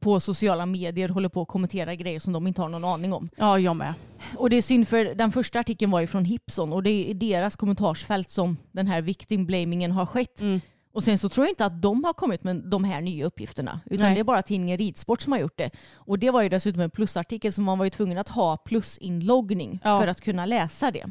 på sociala medier håller på att kommentera grejer som de inte har någon aning om. Ja, jag med. Och det är synd för den första artikeln var ju från Hipson och det är i deras kommentarsfält som den här victim blamingen har skett. Mm. Och sen så tror jag inte att de har kommit med de här nya uppgifterna. Utan Nej. det är bara tidningen Ridsport som har gjort det. Och det var ju dessutom en plusartikel som man var ju tvungen att ha plusinloggning ja. för att kunna läsa det.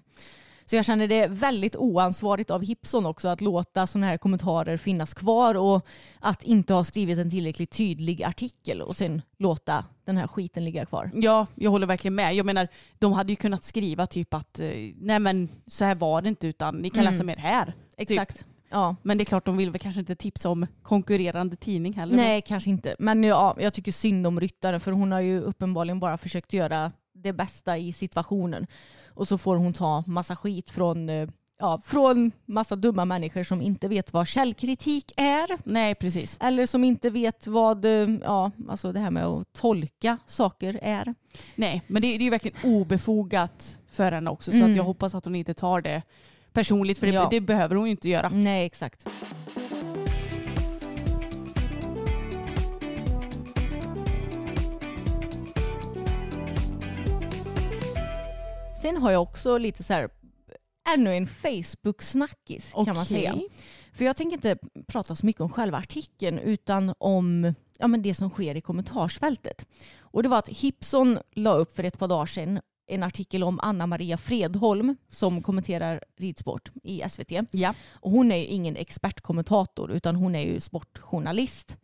Så jag känner det väldigt oansvarigt av Hipson också att låta sådana här kommentarer finnas kvar och att inte ha skrivit en tillräckligt tydlig artikel och sen låta den här skiten ligga kvar. Ja, jag håller verkligen med. Jag menar, de hade ju kunnat skriva typ att eh, nej men så här var det inte utan ni kan mm. läsa mer här. Typ. Exakt. Typ. Ja. Men det är klart de vill väl kanske inte tipsa om konkurrerande tidning heller. Nej, kanske inte. Men ja, jag tycker synd om ryttaren för hon har ju uppenbarligen bara försökt göra det bästa i situationen. Och så får hon ta massa skit från eh, ja, från massa dumma människor som inte vet vad källkritik är. Nej, precis. Eller som inte vet vad eh, ja, alltså det här med att tolka saker är. Nej, men det, är ju verkligen obefogat för henne också. Så mm. att jag hoppas att hon inte tar det personligt. För det, ja. det behöver hon ju inte göra. Nej, exakt. Sen har jag också lite så här, ännu en Facebook-snackis kan man säga. För jag tänker inte prata så mycket om själva artikeln utan om ja, men det som sker i kommentarsfältet. Och det var att Hipson la upp för ett par dagar sedan en artikel om Anna Maria Fredholm som kommenterar ridsport i SVT. Ja. Och hon är ju ingen expertkommentator utan hon är ju sportjournalist.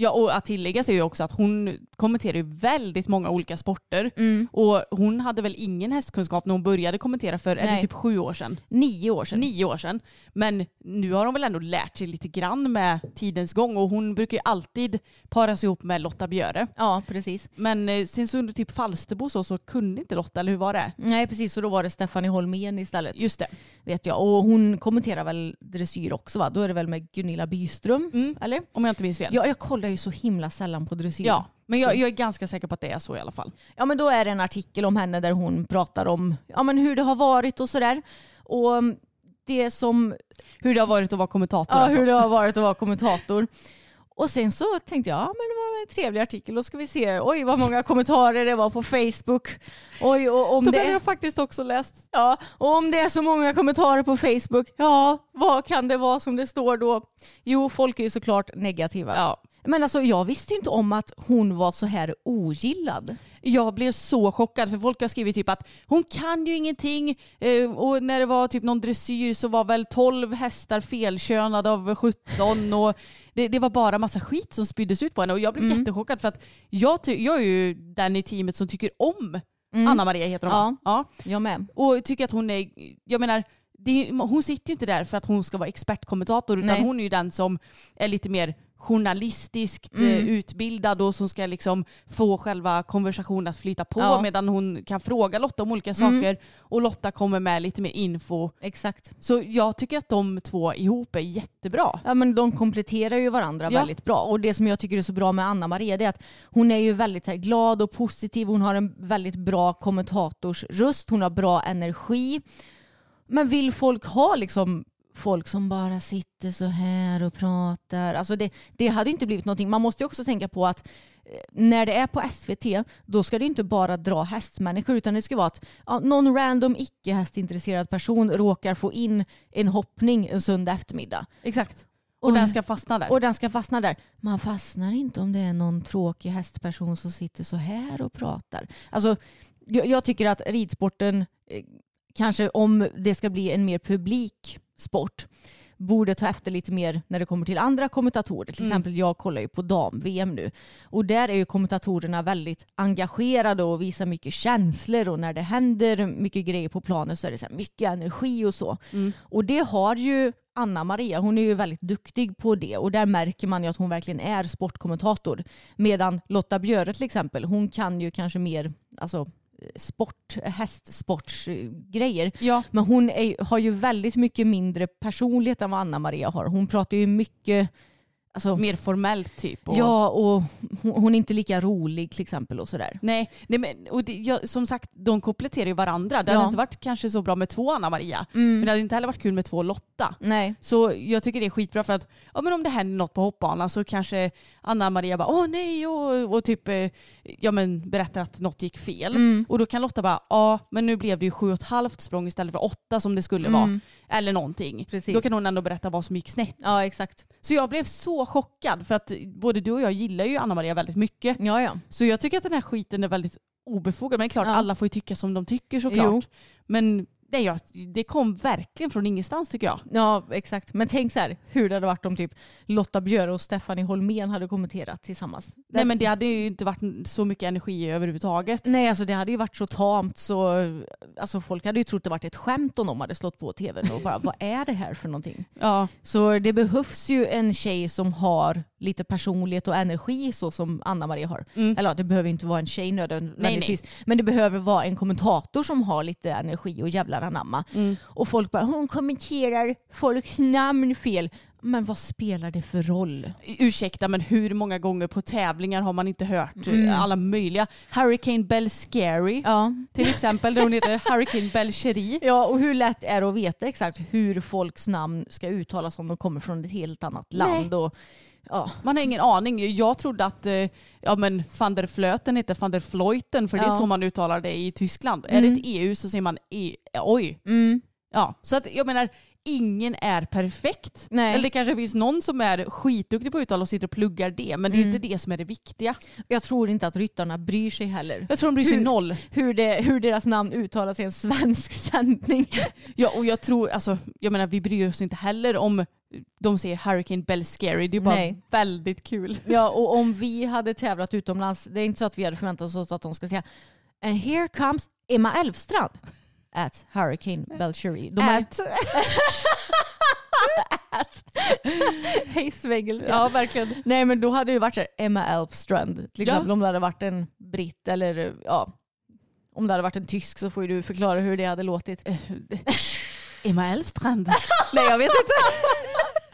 Ja och att tillägga sig ju också att hon kommenterar ju väldigt många olika sporter. Mm. Och hon hade väl ingen hästkunskap när hon började kommentera för är det typ sju år sedan. Nio år sedan. Nio år sedan. Men nu har hon väl ändå lärt sig lite grann med tidens gång och hon brukar ju alltid paras ihop med Lotta Björe. Ja, precis. Men eh, sen så under typ Falsterbo så, så kunde inte Lotta, eller hur var det? Nej, precis. Så då var det Stephanie Holmén istället. Just det. Vet jag. Och hon kommenterar väl dressyr också va? Då är det väl med Gunilla Byström? Mm. Eller? Om jag inte minns fel. Ja, jag kollar ju så himla sällan på dressyr. Ja, men jag, jag är ganska säker på att det är så i alla fall. Ja men då är det en artikel om henne där hon pratar om ja, men hur det har varit och sådär. Och um, det som, Hur det har varit att vara kommentator ja, alltså. hur det har varit att vara kommentator. Och sen så tänkte jag, ja men det var en trevlig artikel, då ska vi se, oj vad många (laughs) kommentarer det var på Facebook. Oj, och om Då det har jag faktiskt också läst. ja, och om det är så många kommentarer på Facebook, ja vad kan det vara som det står då? Jo, folk är ju såklart negativa. Ja. Men alltså jag visste ju inte om att hon var så här ogillad. Jag blev så chockad för folk har skrivit typ att hon kan ju ingenting eh, och när det var typ någon dressyr så var väl 12 hästar felkönade av 17 (laughs) och det, det var bara massa skit som spyddes ut på henne och jag blev Mm. jättechockad för att jag, jag är ju den i teamet som tycker om Anna Maria heter hon Mm. Ja. ja. Jag med. Och tycker att hon är, jag menar, det, hon sitter ju inte där för att hon ska vara expertkommentator utan Nej. hon är ju den som är lite mer journalistiskt Mm. eh, utbildad och som ska liksom få själva konversationen att flyta på Ja. medan hon kan fråga Lotta om olika Mm. saker och Lotta kommer med lite mer info. Exakt. Så jag tycker att de två ihop är jättebra. Ja, men de kompletterar ju varandra Ja. väldigt bra. Och det som jag tycker är så bra med Anna Maria är att hon är ju väldigt här, glad och positiv. Hon har en väldigt bra kommentatorsröst. Hon har bra energi. Men vill folk ha liksom folk som bara sitter så här och pratar. Alltså det, det hade inte blivit någonting. Man måste ju också tänka på att eh, när det är på SVT då ska det inte bara dra hästmänniskor utan det ska vara att ja, någon random icke hästintresserad person råkar få in en hoppning en söndag eftermiddag. Exakt. Och, Och- den ska fastna där. Och den ska fastna där. Man fastnar inte om det är någon tråkig hästperson som sitter så här och pratar. Alltså, jag, jag tycker att ridsporten, eh, kanske om det ska bli en mer publik sport, borde ta efter lite mer när det kommer till andra kommentatorer. Till Mm. exempel jag kollar ju på dam-VM nu och där är ju kommentatorerna väldigt engagerade och visar mycket känslor och när det händer mycket grejer på planen så är det så mycket energi och så. Mm. Och det har ju Anna Maria, hon är ju väldigt duktig på det och där märker man ju att hon verkligen är sportkommentator. Medan Lotta Björe till exempel, hon kan ju kanske mer alltså, sport, hästsportsgrejer. Ja. Men hon är, har ju väldigt mycket mindre personlighet än vad Anna Maria har. Hon pratar ju mycket, alltså, Mer formellt typ. Och... ja och hon, är inte lika rolig till exempel och sådär. Nej, nej men, och det, jag, som sagt de kompletterar ju varandra. Det Ja. hade inte varit kanske så bra med två Anna Maria. Mm. Men det hade inte heller varit kul med två Lotta. Nej. Så jag tycker det är skitbra för att ja, men om det händer något på hoppbanan så kanske Anna Maria bara åh nej och, och typ eh, ja, men berättar att något gick fel. Mm. Och då kan Lotta bara ja men nu blev det ju sju och ett halvt språng istället för åtta som det skulle Mm. vara. Eller någonting. Precis. Då kan hon ändå berätta vad som gick snett. Ja exakt. Så jag blev så chockad för att både du och jag gillar ju Anna Maria väldigt mycket. Ja ja. Så jag tycker att den här skiten är väldigt obefogad. Men det är klart, Ja. alla får ju tycka som de tycker såklart. Jo. Men det, jag, det kom verkligen från ingenstans tycker jag. Ja exakt. Men tänk så här hur det hade varit om typ Lotta Björe och Stephanie Holmén hade kommenterat tillsammans. Nej men det hade ju inte varit så mycket energi överhuvudtaget. Nej, alltså det hade ju varit så tamt så alltså folk hade ju trott det varit ett skämt om de hade slått på tvn och bara vad är det här för någonting? (laughs) Ja, Så det behövs ju en tjej som har lite personlighet och energi så som Anna-Maria har. Mm. Eller det behöver inte vara en tjej nödvändigtvis. Men det behöver vara en kommentator som har lite energi och jävlar anamma. Mm. Och folk bara hon kommenterar folks namn fel. Men vad spelar det för roll? ursäkta men hur många gånger på tävlingar har man inte hört eh, Mm. alla möjliga. Hurricane Bell Scary Ja. till exempel där hon heter Hurricane Bell Cherie. (laughs) Ja, och hur lätt är det att veta exakt hur folks namn ska uttalas om de kommer från ett helt annat land? Och, ja. Man har ingen aning. Jag trodde att eh, ja, men van der Flöten heter van der Fleuten för det är så man uttalar det i Tyskland. Är det Mm. ett EU så säger man e oj. Mm. Ja, så att jag menar ingen är perfekt. Nej. Eller det kanske finns någon som är skitduktig på att uttala och sitter och pluggar det. Men det är Mm. inte det som är det viktiga. Jag tror inte att ryttarna bryr sig heller. Jag tror de bryr sig Hur- noll. Hur, det, hur deras namn uttalas i en svensk (laughs) sändning. Ja, och jag tror, alltså, jag menar vi bryr oss inte heller om de säger Hurricane Bell Scary. Det är bara Nej. väldigt kul. (laughs) Ja, och om vi hade tävlat utomlands, det är inte så att vi hade förväntat oss att de ska säga And here comes Emma Elfstrand at Hurricane Belcherie. De är Ät. (laughs) Hej svengelska. Ja, verkligen. Nej men då hade det varit så här, Emma Elfstrand. Till Ja. exempel om det hade varit en britt eller ja, om det hade varit en tysk så får ju du förklara hur det hade låtit. (laughs) Emma Elfstrand. Nej jag vet inte.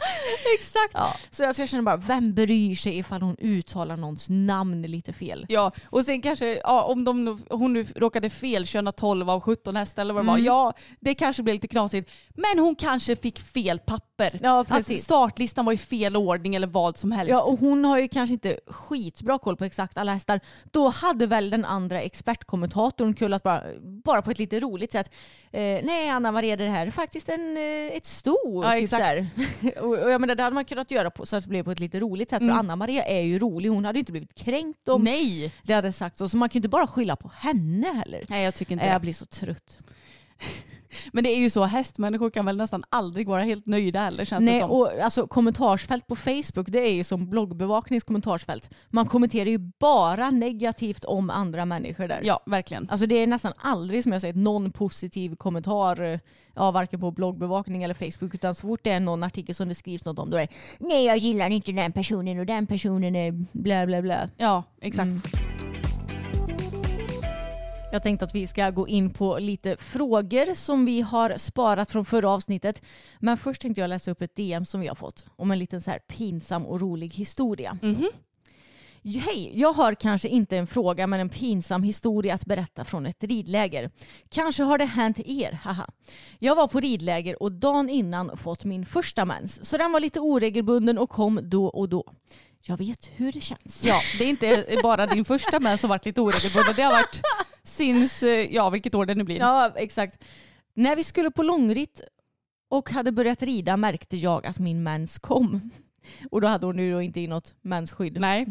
(laughs) Exakt. Ja. Så jag, så jag känner bara, vem bryr sig ifall hon uttalar någons namn lite fel? Ja, och sen kanske ja, om de, hon nu råkade felköna 12 av 17 hästar eller vad det var. Mm. Ja, det kanske blev lite knasigt. Men hon kanske fick fel papper. Ja Att startlistan var i fel ordning eller vad som helst. Ja, och hon har ju kanske inte skitbra koll på exakt alla hästar. Då hade väl den andra expertkommentatorn kullat bara, bara på ett lite roligt sätt. Eh, nej Anna Maria det här är faktiskt en, eh, ett sto. Ja, typ exakt. (laughs) och, och jag menar, det hade man kunnat göra på, så att det blev på ett lite roligt sätt. Mm. För Anna Maria är ju rolig. Hon hade ju inte blivit kränkt om Nej. det hade sagts så. Så man kan ju inte bara skylla på henne heller. Nej, jag tycker inte Nej, det. jag blir så trött. (laughs) Men det är ju så, hästmänniskor kan väl nästan aldrig vara helt nöjda heller känns det Nej, som. och alltså, kommentarsfält på Facebook det är ju som bloggbevaknings kommentarsfält. Man kommenterar ju bara negativt om andra människor där. Ja, verkligen. Alltså det är nästan aldrig som jag säger någon positiv kommentar, eh, ja, varken på bloggbevakning eller Facebook, utan så fort det är någon artikel som det skrivs något om då är det nej jag gillar inte den personen och den personen är bla bla bla. Ja, exakt. Mm. Jag tänkte att vi ska gå in på lite frågor som vi har sparat från förra avsnittet. Men först tänkte jag läsa upp ett DM som vi har fått om en liten så här pinsam och rolig historia. Mhm. Hej, jag har kanske inte en fråga men en pinsam historia att berätta från ett ridläger. Kanske har det hänt er, haha. Jag var på ridläger och dagen innan fått min första mens. Så den var lite oregelbunden och kom då och då. Jag vet hur det känns. Ja, det är inte bara din första mens som varit lite oregelbunden. Det har varit sinns, eh, ja vilket år det nu blir. Ja, exakt. När vi skulle på långritt och hade börjat rida märkte jag att min mens kom. Och då hade hon ju inte i något mensskydd. Nej.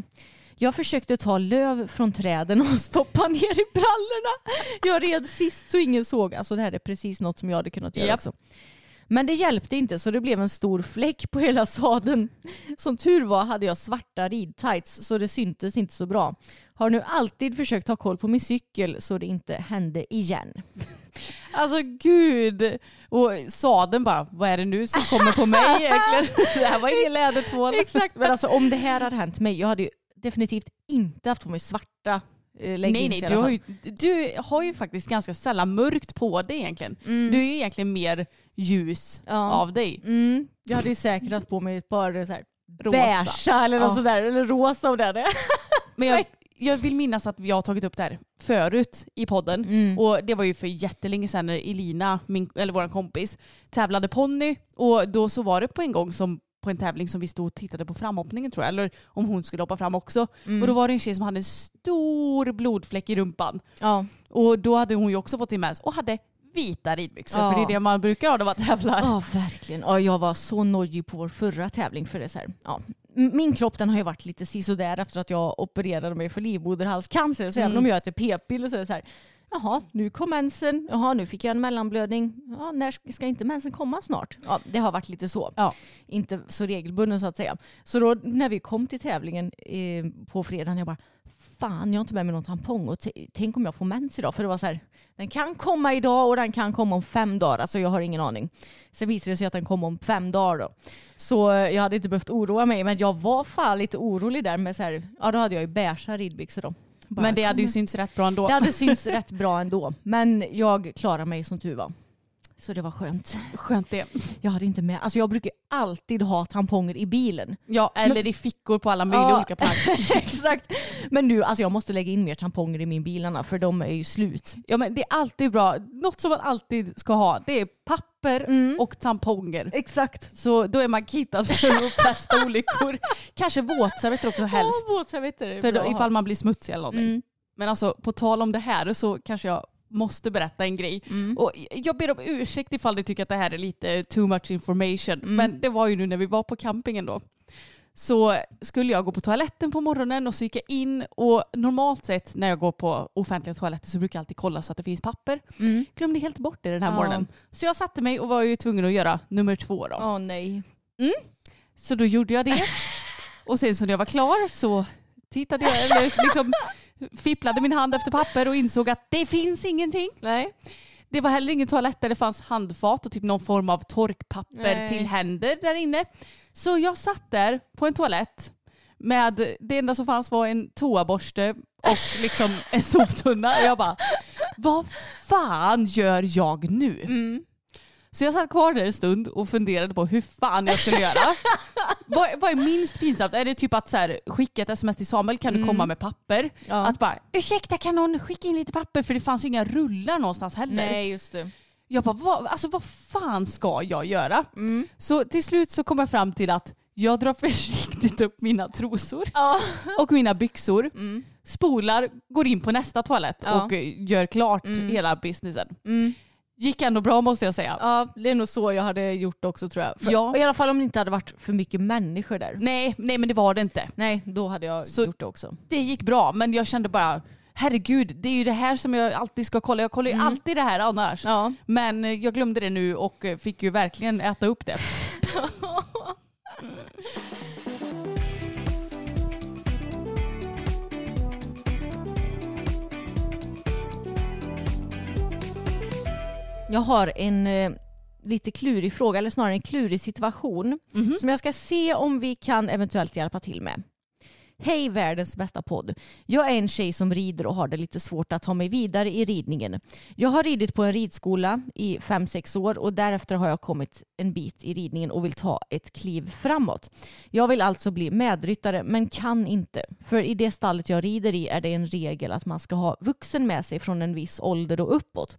Jag försökte ta löv från träden och (laughs) stoppa ner i brallorna. Jag red sist så ingen såg. Alltså det här är precis något som jag hade kunnat göra Japp. också. Men det hjälpte inte så det blev en stor fläck på hela sadeln. Som tur var hade jag svarta ridtights så det syntes inte så bra. Har nu alltid försökt ha koll på min cykel så det inte hände igen. (laughs) Alltså gud. Och sadeln bara, vad är det nu som kommer på mig egentligen? (laughs) Det här var ingen lädertvål. Exakt, men alltså om det här hade hänt mig, jag hade ju definitivt inte haft på mig svarta eh, Nej nej, du har, ju, du har ju faktiskt ganska sällan mörkt på dig egentligen. Mm. Du är ju egentligen mer ljus Ja. av dig. Mm, jag hade ju säkert haft på mig ett par så här, Rosa. eller något Ja. sådär, eller rosa och det. där. (laughs) Men jag, jag vill minnas att vi har tagit upp det här förut i podden. Mm. Och det var ju för jättelänge sedan när Elina, min, eller vår kompis, tävlade ponny. Och då så var det på en gång som på en tävling som vi stod och tittade på framhoppningen tror jag. Eller om hon skulle hoppa fram också. Mm. Och då var det en tjej som hade en stor blodfläck i rumpan. Ja. Och då hade hon ju också fått sin mens och hade vita ridbyxor. Ja. För det är det man brukar ha när man tävlar. Ja, verkligen. Ja, jag var så nojig på vår förra tävling för det så här, ja. Min kropp den har ju varit lite sisådär efter att jag opererade mig för livmoderhalscancer. Så även Mm. om jag äter p-piller så är det så här, jaha, nu kom mensen, jaha, nu fick jag en mellanblödning. Ja, när ska- ska inte mensen komma snart? Ja, det har varit lite så. Ja. Inte så regelbunden så att säga. Så då när vi kom till tävlingen eh, på fredagen, jag bara, fan jag har inte med mig någon tampong och tänk om jag får mens idag. För det var så här, den kan komma idag och den kan komma om fem dagar. Alltså jag har ingen aning. Sen visade det sig att den kom om fem dagar då. Så eh, jag hade inte behövt oroa mig. Men jag var fan lite orolig där med så här, ja då hade jag ju beiga ridbyxor då. Bara, Men det hade ju synts rätt bra ändå. det hade synts (laughs) rätt bra ändå. Men jag klarade mig som tur var. Så det var skönt. Skönt det. Jag hade inte med, alltså jag brukar alltid ha tamponger i bilen. Ja, eller i fickor på alla möjliga Ja. olika plagg. (laughs) Exakt. Men nu, alltså jag måste lägga in mer tamponger i min bilarna för de är ju slut. Ja men det är alltid bra. Något som man alltid ska ha det är papper Mm. och tamponger. Exakt. Så då är man kittad (laughs) för de flesta olyckor. Kanske våtservetter också helst. Ja, våtservetter är För bra då, ifall man blir smutsig eller någonting. Mm. Men alltså på tal om det här så kanske jag måste berätta en grej. Mm. Och jag ber om ursäkt ifall ni tycker att det här är lite too much information. Mm. Men det var ju nu när vi var på campingen då. Så skulle jag gå på toaletten på morgonen och så gick jag in och normalt sett när jag går på offentliga toaletter så brukar jag alltid kolla så att det finns papper. Mm. Glömde helt bort det den här Ja. morgonen. Så jag satte mig och var ju tvungen att göra nummer två då. Åh nej. Så då gjorde jag det. (laughs) Och sen så när jag var klar så tittade jag, eller liksom fipplade min hand efter papper och insåg att det finns ingenting. Nej. Det var heller ingen toalett där det fanns handfat och typ någon form av torkpapper Nej. till händer där inne. Så jag satt där på en toalett med det enda som fanns var en toaborste och liksom en soptunna. Och jag bara, vad fan gör jag nu? Mm. Så jag satt kvar där en stund och funderade på hur fan jag skulle göra. (laughs) vad, vad är minst pinsamt? Är det typ att så här, skicka ett sms till Samuel, kan du komma med papper? Mm. Ja. Att bara, ursäkta kan någon skicka in lite papper? För det fanns ju inga rullar någonstans heller. Nej, just det. Jag bara, vad, alltså, vad fan ska jag göra? Mm. Så till slut så kom jag fram till att jag drar (laughs) försiktigt upp mina trosor Ja. (laughs) och mina byxor, Mm. spolar, går in på nästa toalett Ja. och eh, gör klart Mm. hela businessen. Mm. Gick ändå bra måste jag säga. Ja, det är nog så jag hade gjort också tror jag. För, Ja. I alla fall om det inte hade varit för mycket människor där. Nej, nej men det var det inte. Nej, då hade jag Så- gjort det också. Det gick bra men jag kände bara herregud det är ju det här som jag alltid ska kolla. Jag kollar ju alltid det här annars. Ja. Men eh, jag glömde det nu och eh, fick ju verkligen äta upp det. (laughs) (laughs) Jag har en eh, lite klurig fråga, eller snarare en klurig situation Mhm. som jag ska se om vi kan eventuellt hjälpa till med. Hej världens bästa podd. Jag är en tjej som rider och har det lite svårt att ta mig vidare i ridningen. Jag har ridit på en ridskola i 5-6 år och därefter har jag kommit en bit i ridningen och vill ta ett kliv framåt. Jag vill alltså bli medryttare men kan inte. För i det stallet jag rider i är det en regel att man ska ha vuxen med sig från en viss ålder och uppåt.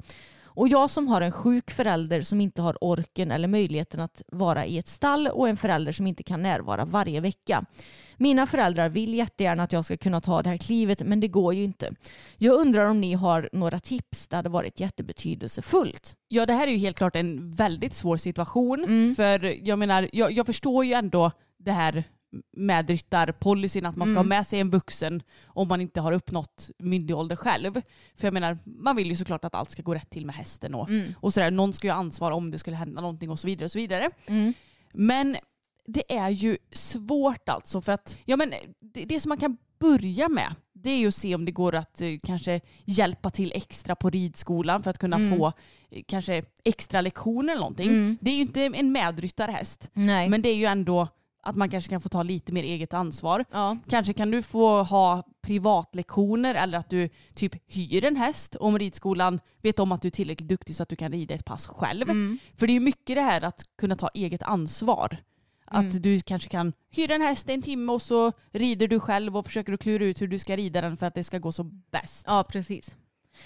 Och jag som har en sjuk förälder som inte har orken eller möjligheten att vara i ett stall och en förälder som inte kan närvara varje vecka. Mina föräldrar vill jättegärna att jag ska kunna ta det här klivet men det går ju inte. Jag undrar om ni har några tips, det hade varit jättebetydelsefullt. Ja det här är ju helt klart en väldigt svår situation. Mm. För jag menar, jag, jag förstår ju ändå det här med ryttarpolicyn att man ska Mm. ha med sig en vuxen om man inte har uppnått myndig ålder själv. För jag menar, man vill ju såklart att allt ska gå rätt till med hästen och, Mm. och sådär. Någon ska ju ha ansvar om det skulle hända någonting och så vidare. Och så vidare. Mm. Men det är ju svårt alltså för att ja, men det, det som man kan börja med det är ju att se om det går att eh, kanske hjälpa till extra på ridskolan för att kunna Mm. få eh, kanske extra lektioner eller någonting. Mm. Det är ju inte en medryttarhäst Nej. men det är ju ändå att man kanske kan få ta lite mer eget ansvar. ja. Kanske kan du få ha privatlektioner eller att du typ hyr en häst om ridskolan vet om att du är tillräckligt duktig så att du kan rida ett pass själv. Mm. För det är mycket det här att kunna ta eget ansvar. Att Mm. du kanske kan hyra en häst en timme och så rider du själv och försöker att klura ut hur du ska rida den för att det ska gå så bäst. Ja, precis.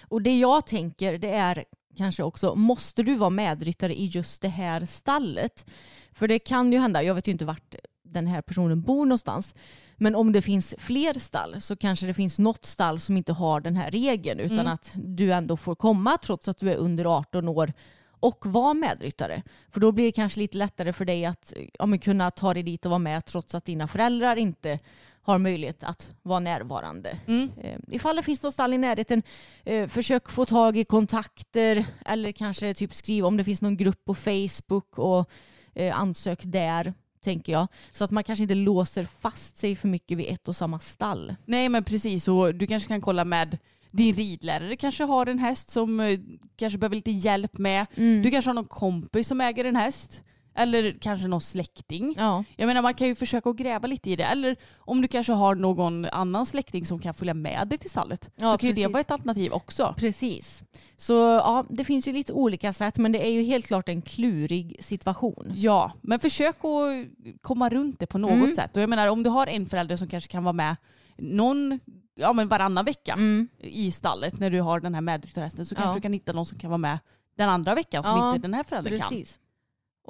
Och det jag tänker det är kanske också, måste du vara medryttare i just det här stallet? För det kan ju hända, jag vet ju inte vart den här personen bor någonstans, men om det finns fler stall så kanske det finns något stall som inte har den här regeln utan Mm. att du ändå får komma trots att du är under 18 år och vara medryttare. För då blir det kanske lite lättare för dig att ja, kunna ta dig dit och vara med trots att dina föräldrar inte har möjlighet att vara närvarande. Mm. Eh, Ifall det finns något stall i närheten, eh, försök få tag i kontakter eller kanske typ skriva om det finns någon grupp på Facebook och eh, ansök där, tänker jag. Så att man kanske inte låser fast sig för mycket vid ett och samma stall. Nej men precis och du kanske kan kolla med din ridlärare kanske har en häst som kanske behöver lite hjälp med. Mm. Du kanske har någon kompis som äger en häst. Eller kanske någon släkting. Ja, Jag menar man kan ju försöka att gräva lite i det. Eller om du kanske har någon annan släkting som kan följa med dig till stallet. Ja, så kan ju det precis. vara ett alternativ också. precis. Så ja, det finns ju lite olika sätt men det är ju helt klart en klurig situation. Ja, men försök att komma runt det på något Mm. sätt. Och jag menar om du har en förälder som kanske kan vara med någon, ja men varannan vecka Mm. i stallet när du har den här medryttarhästen så Ja. kanske du kan hitta någon som kan vara med den andra veckan som Ja, inte den här föräldern kan.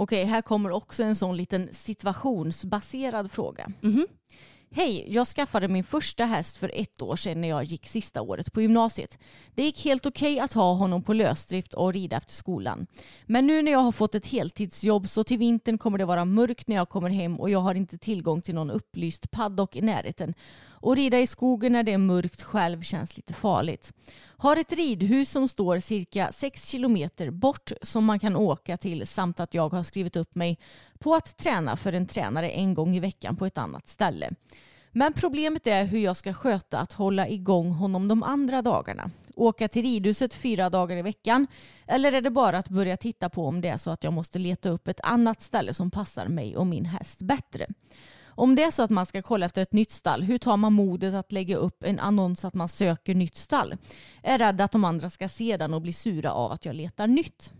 Okej, här kommer också en sån liten situationsbaserad fråga. Mhm. Hej, jag skaffade min första häst för ett år sedan när jag gick sista året på gymnasiet. Det gick helt okej att ha honom på lösdrift och rida efter skolan. Men nu när jag har fått ett heltidsjobb så till vintern kommer det vara mörkt när jag kommer hem och jag har inte tillgång till någon upplyst paddock i närheten. Och rida i skogen när det är mörkt själv känns lite farligt. Har ett ridhus som står cirka 6 kilometer bort som man kan åka till samt att jag har skrivit upp mig på att träna för en tränare en gång i veckan på ett annat ställe. Men problemet är hur jag ska sköta att hålla igång honom de andra dagarna. Åka till ridhuset fyra dagar i veckan eller är det bara att börja titta på om det är så att jag måste leta upp ett annat ställe som passar mig och min häst bättre. Om det är så att man ska kolla efter ett nytt stall, hur tar man modet att lägga upp en annons att man söker nytt stall? Är rädd att de andra ska se den och bli sura av att jag letar nytt.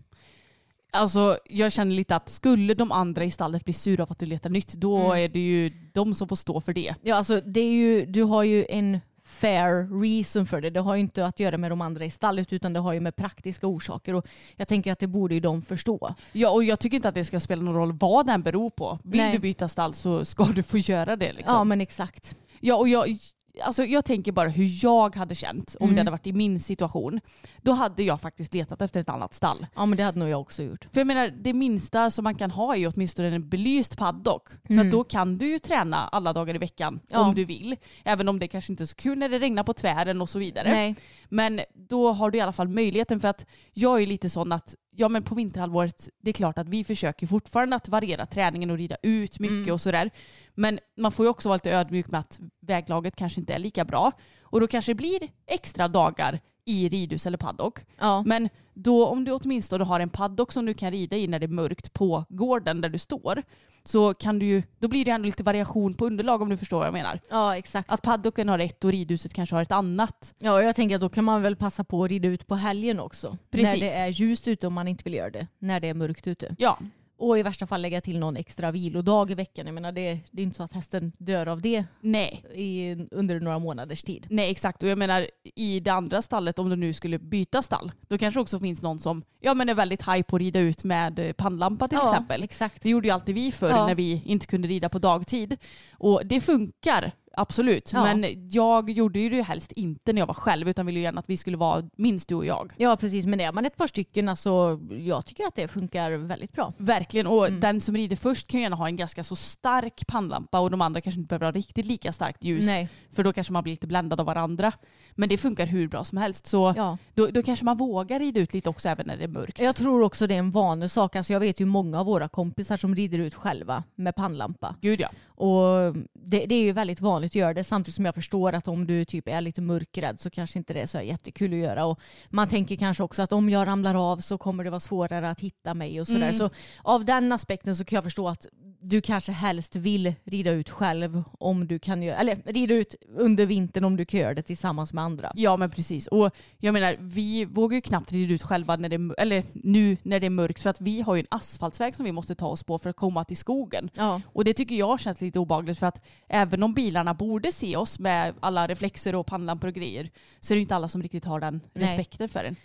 Alltså jag känner lite att skulle de andra i stallet bli sura av att du letar nytt då Mm. är det ju de som får stå för det. Ja, alltså det är ju, du har ju en fair reason för det. Det har ju inte att göra med de andra i stallet utan det har ju med praktiska orsaker och jag tänker att det borde ju de förstå. Ja och jag tycker inte att det ska spela någon roll vad den beror på. Vill Nej. du byta stall så ska du få göra det. Liksom. Ja men exakt. Ja, och jag, alltså jag tänker bara hur jag hade känt om Mm. det hade varit i min situation. Då hade jag faktiskt letat efter ett annat stall. Ja men det hade nog jag också gjort. För jag menar, det minsta som man kan ha är ju åtminstone en belyst paddock. För Mm. att då kan du ju träna alla dagar i veckan Ja. om du vill. Även om det kanske inte är så kul när det regnar på tvären och så vidare. Nej. Men då har du i alla fall möjligheten för att jag är lite sån att ja men på vinterhalvåret det är klart att vi försöker fortfarande att variera träningen och rida ut mycket Mm. och sådär. Men man får ju också vara lite ödmjuk med att väglaget kanske inte är lika bra. Och då kanske det blir extra dagar i ridhus eller paddock. Ja. Men då om du åtminstone har en paddock som du kan rida i när det är mörkt på gården där du står så kan du ju, då blir det ändå lite variation på underlag om du förstår vad jag menar. ja exakt. Att paddocken har ett och ridhuset kanske har ett annat. Ja och jag tänker att då kan man väl passa på att rida ut på helgen också. Precis. När det är ljust ute om man inte vill göra det. När det är mörkt ute. Ja, Och i värsta fall lägga till någon extra vilodag i veckan. Jag menar det, det är inte så att hästen dör av det nej. i, under några månaders tid. Nej exakt och jag menar i det andra stallet om du nu skulle byta stall då kanske också finns någon som ja, men är väldigt haj på att rida ut med eh, pannlampa till Ja, exempel. exakt. Det gjorde ju alltid vi förr Ja. när vi inte kunde rida på dagtid. Och det funkar absolut. Ja. Men jag gjorde ju det helst inte när jag var själv utan ville ju gärna att vi skulle vara minst du och jag. Ja precis men är man ett par stycken alltså jag tycker att det funkar väldigt bra. Verkligen. Och Mm. den som rider först kan ju gärna ha en ganska så stark pannlampa och de andra kanske inte behöver ha riktigt lika starkt ljus. Nej. För då kanske man blir lite bländad av varandra. Men det funkar hur bra som helst. Så Ja. då, då kanske man vågar rida ut lite också även när det är mörkt. Jag tror också det är en vanlig sak. Alltså jag vet ju många av våra kompisar som rider ut själva med pannlampa. Gud ja. Och det, det är ju väldigt vanligt att göra det samtidigt som jag förstår att om du typ är lite mörkrädd så kanske inte det är så jättekul att göra. Och man tänker kanske också att om jag ramlar av så kommer det vara svårare att hitta mig och sådär. Mm. Så av den aspekten så kan jag förstå att du kanske helst vill rida ut själv om du kan göra, eller rida ut under vintern om du kan göra det tillsammans med andra. Ja men precis. Och jag menar vi vågar ju knappt rida ut själva när det eller nu när det är mörkt för att vi har ju en asfaltsväg som vi måste ta oss på för att komma till skogen. Ja. Och det tycker jag känns lite obagligt för att även om bilarna borde se oss med alla reflexer och pannlampor och grejer så är det inte alla som riktigt har den Nej. respekten för en.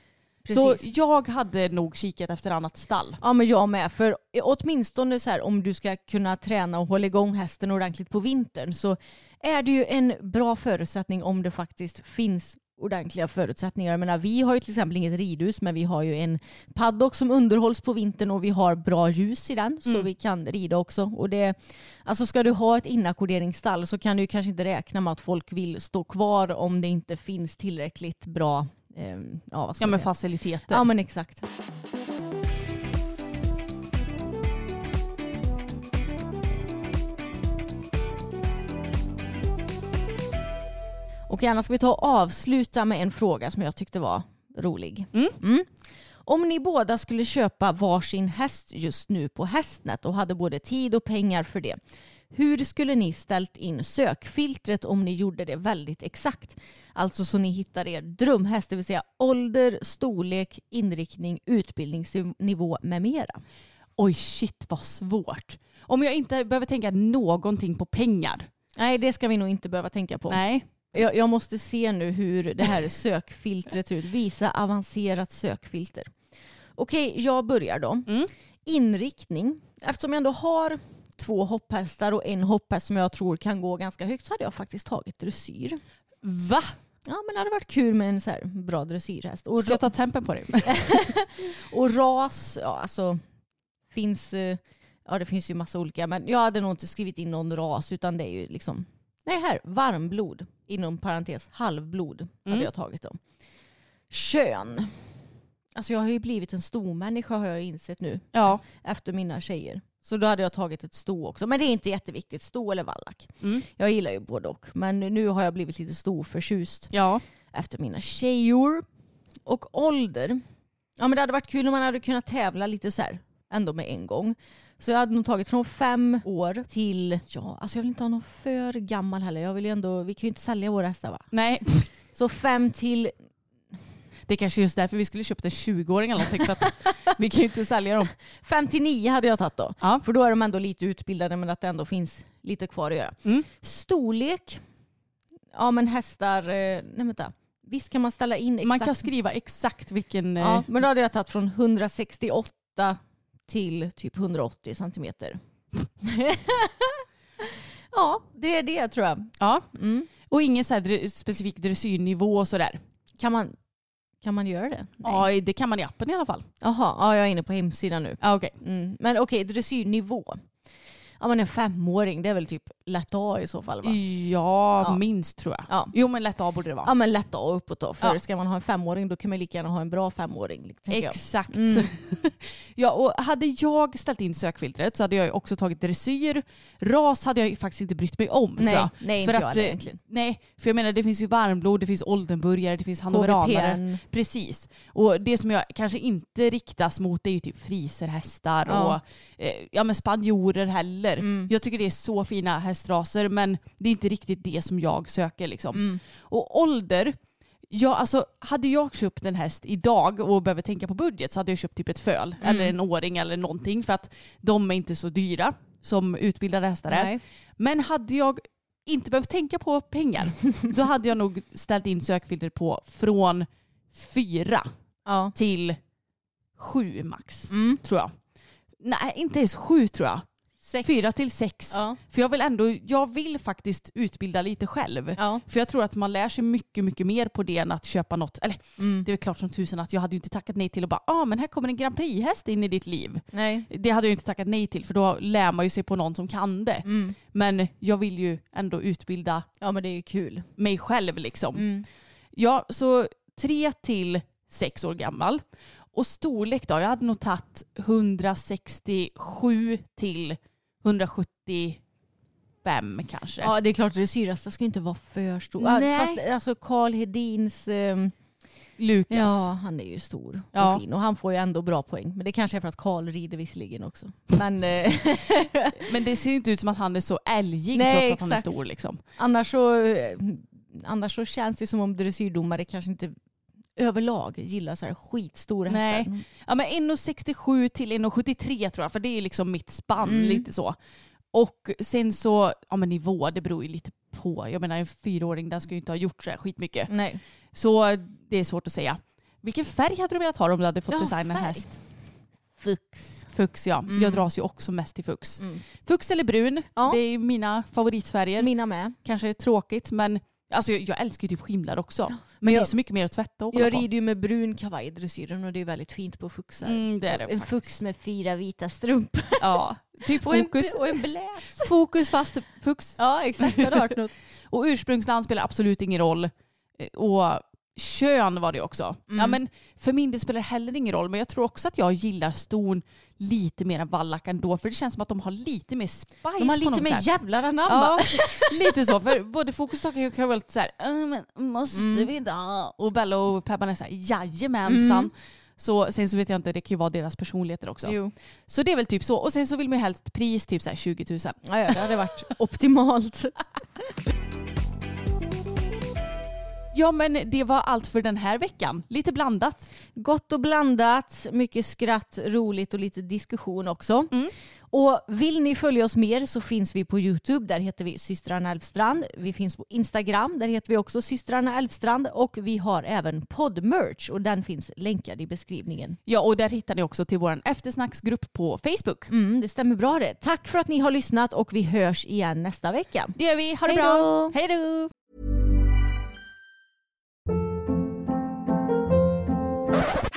Så Precis. jag hade nog kikat efter annat stall. Ja men jag med. För åtminstone så här, om du ska kunna träna och hålla igång hästen ordentligt på vintern så är det ju en bra förutsättning om det faktiskt finns ordentliga förutsättningar. Jag menar, vi har ju till exempel inget ridhus men vi har ju en paddock som underhålls på vintern och vi har bra ljus i den så Mm. vi kan rida också. Och det, alltså ska du ha ett inackorderingsstall så kan du kanske inte räkna med att folk vill stå kvar om det inte finns tillräckligt bra eh, ja, Ja men faciliteter. Ja men exakt. Och gärna ska vi ta och avsluta med en fråga som jag tyckte var rolig. Mm. Om ni båda skulle köpa varsin häst just nu på Hästnet och hade både tid och pengar för det. Hur skulle ni ställt in sökfiltret om ni gjorde det väldigt exakt? Alltså så ni hittar er drömhäst, det vill säga ålder, storlek, inriktning, utbildningsnivå med mera. Oj shit vad svårt. Om jag inte behöver tänka någonting på pengar. Nej, det ska vi nog inte behöva tänka på. Nej. Jag, jag måste se nu hur det här sökfiltret ser ut. Visa avancerat sökfilter. Okej, jag börjar då. Mm. Inriktning. Eftersom jag ändå har två hopphästar och en hopphäst som jag tror kan gå ganska högt så hade jag faktiskt tagit dressyr. Va? Ja men det hade varit kul med en så här bra dressyrhäst. Och, Ska jag ta tempen på dig? (laughs) och ras, ja alltså finns, eh, ja det finns ju massa olika men jag hade nog inte skrivit in någon ras utan det är ju liksom Nej här, varmblod. Inom parentes halvblod hade Mm. jag tagit då. Kön. Alltså jag har ju blivit en stormänniska har jag insett nu. Ja. Efter mina tjejer. Så då hade jag tagit ett sto också. Men det är inte jätteviktigt, sto eller vallack. Mm. Jag gillar ju både och. Men nu har jag blivit lite storförtjust Ja. efter mina tjejor. Och ålder. Ja men det hade varit kul om man hade kunnat tävla lite så här ändå med en gång. Så jag hade nog tagit från fem år till, ja alltså jag vill inte ha någon för gammal heller. Jag vill ju ändå, vi kan ju inte sälja våra hästar va? Nej, Så fem till, det är kanske just därför vi skulle köpt en 20-åring eller någonting för att vi kan ju inte sälja dem. (laughs) fem till nio hade jag tagit då. Ja. För då är de ändå lite utbildade men att det ändå finns lite kvar att göra. Mm. Storlek, ja men hästar, eh, nej vänta. Visst kan man ställa in exakt. Man kan skriva exakt vilken... Ja, eh, men då hade jag tagit från 168 till typ 180 centimeter. (laughs) ja, det är det tror jag. ja. Mm. Och ingen så här specifik dressyrnivå och sådär. Kan, man, kan man göra det? Nej. Ja, det kan man i appen i alla fall. Jaha, ja, jag är inne på hemsidan nu. Ja, okej. Mm. Men okej, dressyrnivå. Ja men en femåring, det är väl typ lätt A i så fall va? Ja, Ja. minst tror jag. Ja. Jo men lätt A borde det vara. Ja men lätt A och uppåt då. För Ja. ska man ha en femåring då kan man lika gärna ha en bra femåring. jag. Exakt. Mm. (laughs) ja, och hade jag ställt in sökfiltret så hade jag också tagit dressyr. Ras hade jag faktiskt inte brytt mig om tror Nej, jag. nej För inte jag att, heller eh, egentligen. Nej, för jag menar det finns ju varmblod, det finns oldenburgare, det finns hannoveranare. Precis. Och det som jag kanske inte riktas mot det är ju typ friserhästar Ja. och eh, ja, men spanjorer heller. Mm. Jag tycker det är så fina hästraser men det är inte riktigt det som jag söker. Liksom. Mm. Och ålder, ja, alltså, hade jag köpt en häst idag och behöver tänka på budget så hade jag köpt typ ett föl Mm. eller en åring eller någonting för att de är inte så dyra som utbildade hästar är. Men hade jag inte behövt tänka på pengar (laughs) då hade jag nog ställt in sökfilter på från fyra Ja. till sju max Mm. tror jag. Nej, inte ens sju tror jag. Sex. Fyra till sex. Ja. För jag vill ändå, jag vill faktiskt utbilda lite själv. Ja. För jag tror att man lär sig mycket, mycket mer på det än att köpa något. Eller Mm. det är väl klart som tusen att jag hade ju inte tackat nej till att bara, ja ah, men här kommer en Grand Prix-häst in i ditt liv. Nej. Det hade jag inte tackat nej till för då lär man ju sig på någon som kan det. Mm. Men jag vill ju ändå utbilda Ja men det är kul. mig själv liksom. Mm. Ja, så tre till sex år gammal. Och storlek då? Jag hade nog tagit 167 till 175 kanske. Ja det är klart dressyrhästar ska inte vara för stor. Nej. Fast alltså Karl Hedins, ehm, Lukas. ja han är ju stor Ja. och fin och han får ju ändå bra poäng. Men det kanske är för att Karl rider visserligen också. Men eh, (laughs) Men det ser ju inte ut som att han är så älgig Nej, trots att han är exakt. stor. Liksom. annars, så, eh, annars så känns det som om dressyrdomare kanske inte överlag gillar så här skitstora Nej. hästar. Ja, men 1,67 till 1,73 tror jag, för det är liksom mitt spann. Mm. lite så. Och sen så, ja men nivå, det beror ju lite på. Jag menar en fyraåring den ska ju inte ha gjort så här skitmycket. Nej. Så det är svårt att säga. Vilken färg hade du velat ha om du hade fått Ja, designa färg. häst? Fux. Fux ja. Mm. Jag dras ju också mest till fux. Mm. Fux eller brun, Ja. det är mina favoritfärger. Mina med. Kanske tråkigt men alltså, jag, jag älskar ju typ skimlar också. Men jag- det är så mycket mer att tvätta och Jag på. rider ju med brun kavaj i dressyren och det är väldigt fint på fuxar. Mm, det är det en faktiskt. fux med fyra vita strumpor. Ja, typ (laughs) Och en, fokus. och en. Fokus fast fux. Ja exakt, har hört något. (laughs) Och ursprungsland spelar absolut ingen roll. Eh, Och kön var det också. Mm. Ja, men för min del spelar det heller ingen roll. Men jag tror också att jag gillar ston lite mer än vallack ändå. För det känns som att de har lite mer spice De har lite mer jävlar anamma. Ja, (laughs) lite så. För både Fokus och jag kan vara lite såhär, "Äh, men måste Mm. vi då? Och Bella och Pebban är såhär, jajamensan. Mm. Så, sen så vet jag inte, det kan ju vara deras personligheter också. Jo. Så det är väl typ så. Och sen så vill man ju helst pris typ så här 20 000. Ja, ja, det hade varit (laughs) optimalt. (laughs) Ja men det var allt för den här veckan. Lite blandat. Gott och blandat, mycket skratt, roligt och lite diskussion också. Mm. Och vill ni följa oss mer så finns vi på Youtube, där heter vi systrarna Elfstrand. Vi finns på Instagram, där heter vi också systrarna Elfstrand. Och vi har även poddmerch och den finns länkad i beskrivningen. Ja och där hittar ni också till vår eftersnacksgrupp på Facebook. Mm, det stämmer bra det. Tack för att ni har lyssnat och vi hörs igen nästa vecka. Det gör vi. Ha det Hej bra. Hej då!